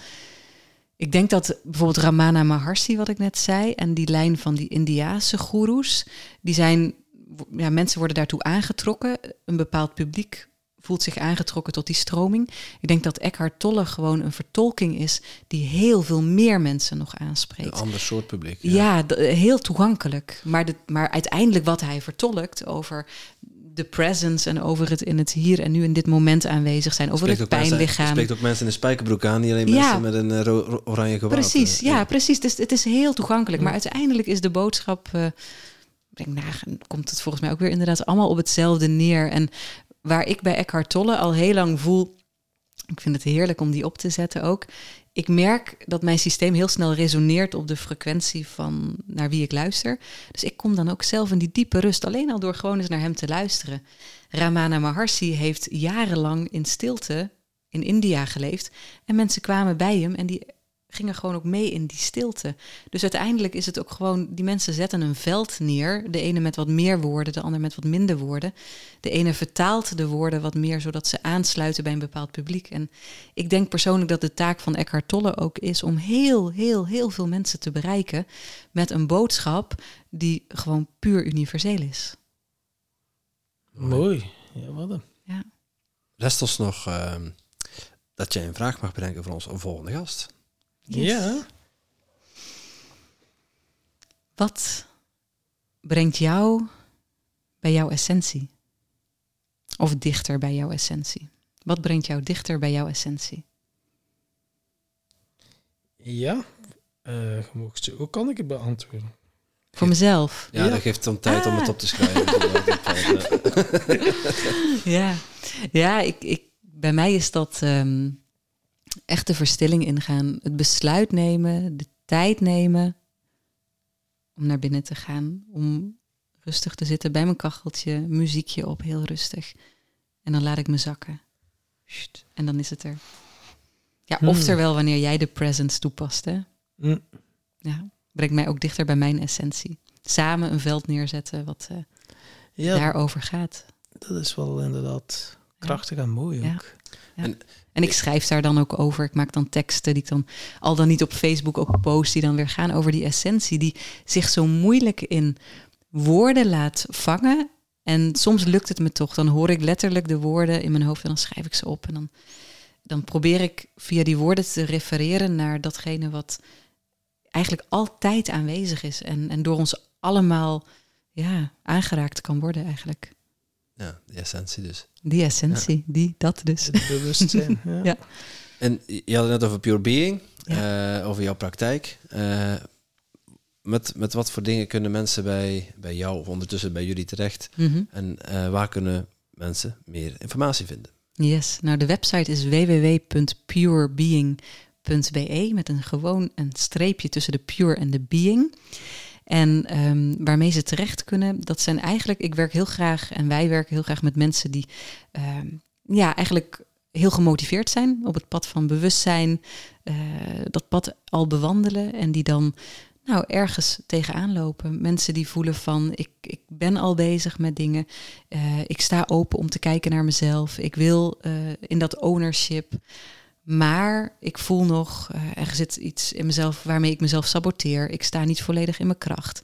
Ik denk dat bijvoorbeeld Ramana Maharshi, wat ik net zei, en die lijn van die Indiaanse goeroes, die zijn, ja, mensen worden daartoe aangetrokken. Een bepaald publiek voelt zich aangetrokken tot die stroming. Ik denk dat Eckhart Tolle gewoon een vertolking is die heel veel meer mensen nog aanspreekt. Een ander soort publiek. Ja, heel toegankelijk. Maar, de, maar uiteindelijk wat hij vertolkt over de presence en over het in het hier en nu in dit moment aanwezig zijn, over het pijnlichaam. Je spreekt ook mensen in een spijkerbroek aan, niet alleen ja. mensen met een uh, oranje gewaad. Precies, ja, precies. Dus het is heel toegankelijk. Maar uiteindelijk is de boodschap, uh, denk, nou, komt het volgens mij ook weer inderdaad allemaal op hetzelfde neer. En waar ik bij Eckhart Tolle al heel lang voel, ik vind het heerlijk om die op te zetten ook. Ik merk dat mijn systeem heel snel resoneert op de frequentie van naar wie ik luister. Dus ik kom dan ook zelf in die diepe rust, alleen al door gewoon eens naar hem te luisteren. Ramana Maharshi heeft jarenlang in stilte in India geleefd. En mensen kwamen bij hem en die gingen gewoon ook mee in die stilte. Dus uiteindelijk is het ook gewoon, die mensen zetten een veld neer. De ene met wat meer woorden, de ander met wat minder woorden. De ene vertaalt de woorden wat meer, zodat ze aansluiten bij een bepaald publiek. En ik denk persoonlijk dat de taak van Eckhart Tolle ook is om heel, heel, heel veel mensen te bereiken met een boodschap die gewoon puur universeel is. Mooi. Ja, wat een. Ja. Rest ons nog uh, dat jij een vraag mag bedenken voor onze volgende gast. Ja. Wat brengt jou bij jouw essentie? Of dichter bij jouw essentie? Wat brengt jou dichter bij jouw essentie? Ja, uh, hoe kan ik het beantwoorden? Voor mezelf. Ja, dat geeft dan tijd om het ah. op te schrijven. ja, ja ik, ik, bij mij is dat um, echt de verstilling ingaan. Het besluit nemen, de tijd nemen om naar binnen te gaan. Om rustig te zitten bij mijn kacheltje, muziekje op, heel rustig. En dan laat ik me zakken. En dan is het er. Ja, hmm. oftewel wanneer jij de presence toepast. Hè? Hmm. Ja, brengt mij ook dichter bij mijn essentie. Samen een veld neerzetten wat uh, ja, daarover gaat. Dat is wel inderdaad krachtig en mooi ook. Ja. En en ik schrijf daar dan ook over. Ik maak dan teksten die ik dan al dan niet op Facebook ook post, die dan weer gaan over die essentie, die zich zo moeilijk in woorden laat vangen. En soms lukt het me toch. Dan hoor ik letterlijk de woorden in mijn hoofd en dan schrijf ik ze op. En dan, dan probeer ik via die woorden te refereren naar datgene wat eigenlijk altijd aanwezig is. En, en door ons allemaal ja, aangeraakt kan worden eigenlijk. Ja, die essentie dus. Die essentie, die, dat dus. Het bewustzijn. ja. ja. En je had het net over Pure Being, uh, over jouw praktijk. Uh, met, met wat voor dingen kunnen mensen bij, bij jou of ondertussen bij jullie terecht? Mm -hmm. En uh, waar kunnen mensen meer informatie vinden? Yes, nou de website is www.purebeing.be met een gewoon een streepje tussen de pure en de being. En um, waarmee ze terecht kunnen, dat zijn eigenlijk, ik werk heel graag en wij werken heel graag met mensen die um, ja, eigenlijk heel gemotiveerd zijn op het pad van bewustzijn, uh, dat pad al bewandelen en die dan nou ergens tegenaan lopen. Mensen die voelen van ik, ik ben al bezig met dingen, uh, ik sta open om te kijken naar mezelf, ik wil uh, in dat ownership. Maar ik voel nog, uh, er zit iets in mezelf waarmee ik mezelf saboteer. Ik sta niet volledig in mijn kracht.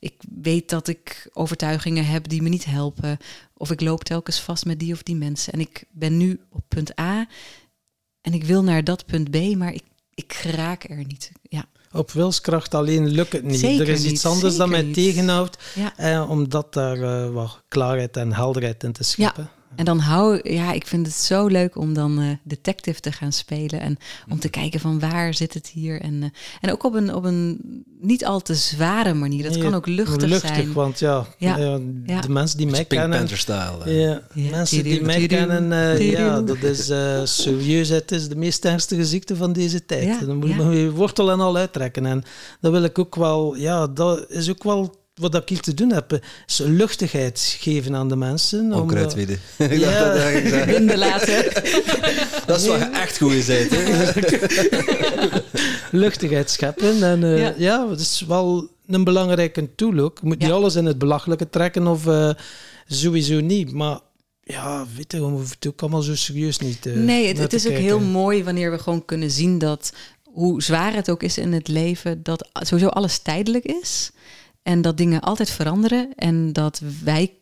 Ik weet dat ik overtuigingen heb die me niet helpen. Of ik loop telkens vast met die of die mensen. En ik ben nu op punt A en ik wil naar dat punt B, maar ik, ik raak er niet. Ja. Op wilskracht alleen lukt het niet. Zeker er is iets anders dat mij niet. tegenhoudt, Ja. eh, omdat daar uh, wat klaarheid en helderheid in te scheppen. En dan hou ja, ik vind het zo leuk om dan uh, detective te gaan spelen en om te kijken van waar zit het hier en, uh, en ook op een, op een niet al te zware manier. Dat Nee, kan ook luchtig, luchtig zijn. want ja, Ja. eh, Ja. de mensen die mij Pink kennen... Panther-style. eh. Ja, Ja. mensen die mij kennen, eh, ja, dat is eh, serieus. Het is de meest ernstige ziekte van deze tijd. Ja, Dan moet je wortel en al uittrekken. En dat wil ik ook wel, ja, dat is ook wel wat ik hier te doen heb. Is luchtigheid geven aan de mensen. om, Onkruid eh, wieden. Ja. dat, dat, dat, Binden laten. dat is wat je echt goed is, hè? luchtigheid scheppen. En eh, Ja. ja. het is wel een belangrijke tool ook. Je moet niet Ja. alles in het belachelijke trekken of eh, sowieso niet. Maar ja, weet je, we hoeven het ook allemaal zo serieus niet eh, nee, het, naar het te is ook heel mooi wanneer we gewoon kunnen zien dat, hoe zwaar het ook is in het leven, dat sowieso alles tijdelijk is. En dat dingen altijd veranderen. En dat wij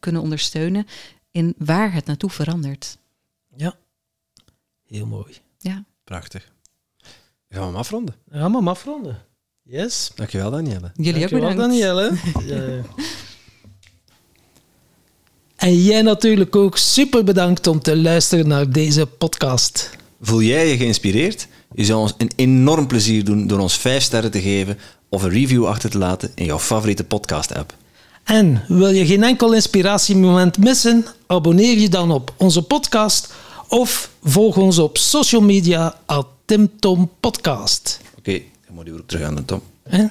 kunnen ondersteunen in waar het naartoe verandert. Ja, heel mooi. Ja. Prachtig. Gaan we hem afronden. Dan gaan we hem afronden. Yes. Dankjewel, Danielle. Jullie ook Dankjewel, bedankt. Danielle. Ja. En jij natuurlijk ook super bedankt om te luisteren naar deze podcast. Voel jij je geïnspireerd? Je zou ons een enorm plezier doen door ons 5 sterren te geven of een review achter te laten in jouw favoriete podcast-app. En wil je geen enkel inspiratiemoment missen? Abonneer je dan op onze podcast of volg ons op social media at Tim Tom Podcast. Oké, dan moet je weer terug aan de Tom. Hè?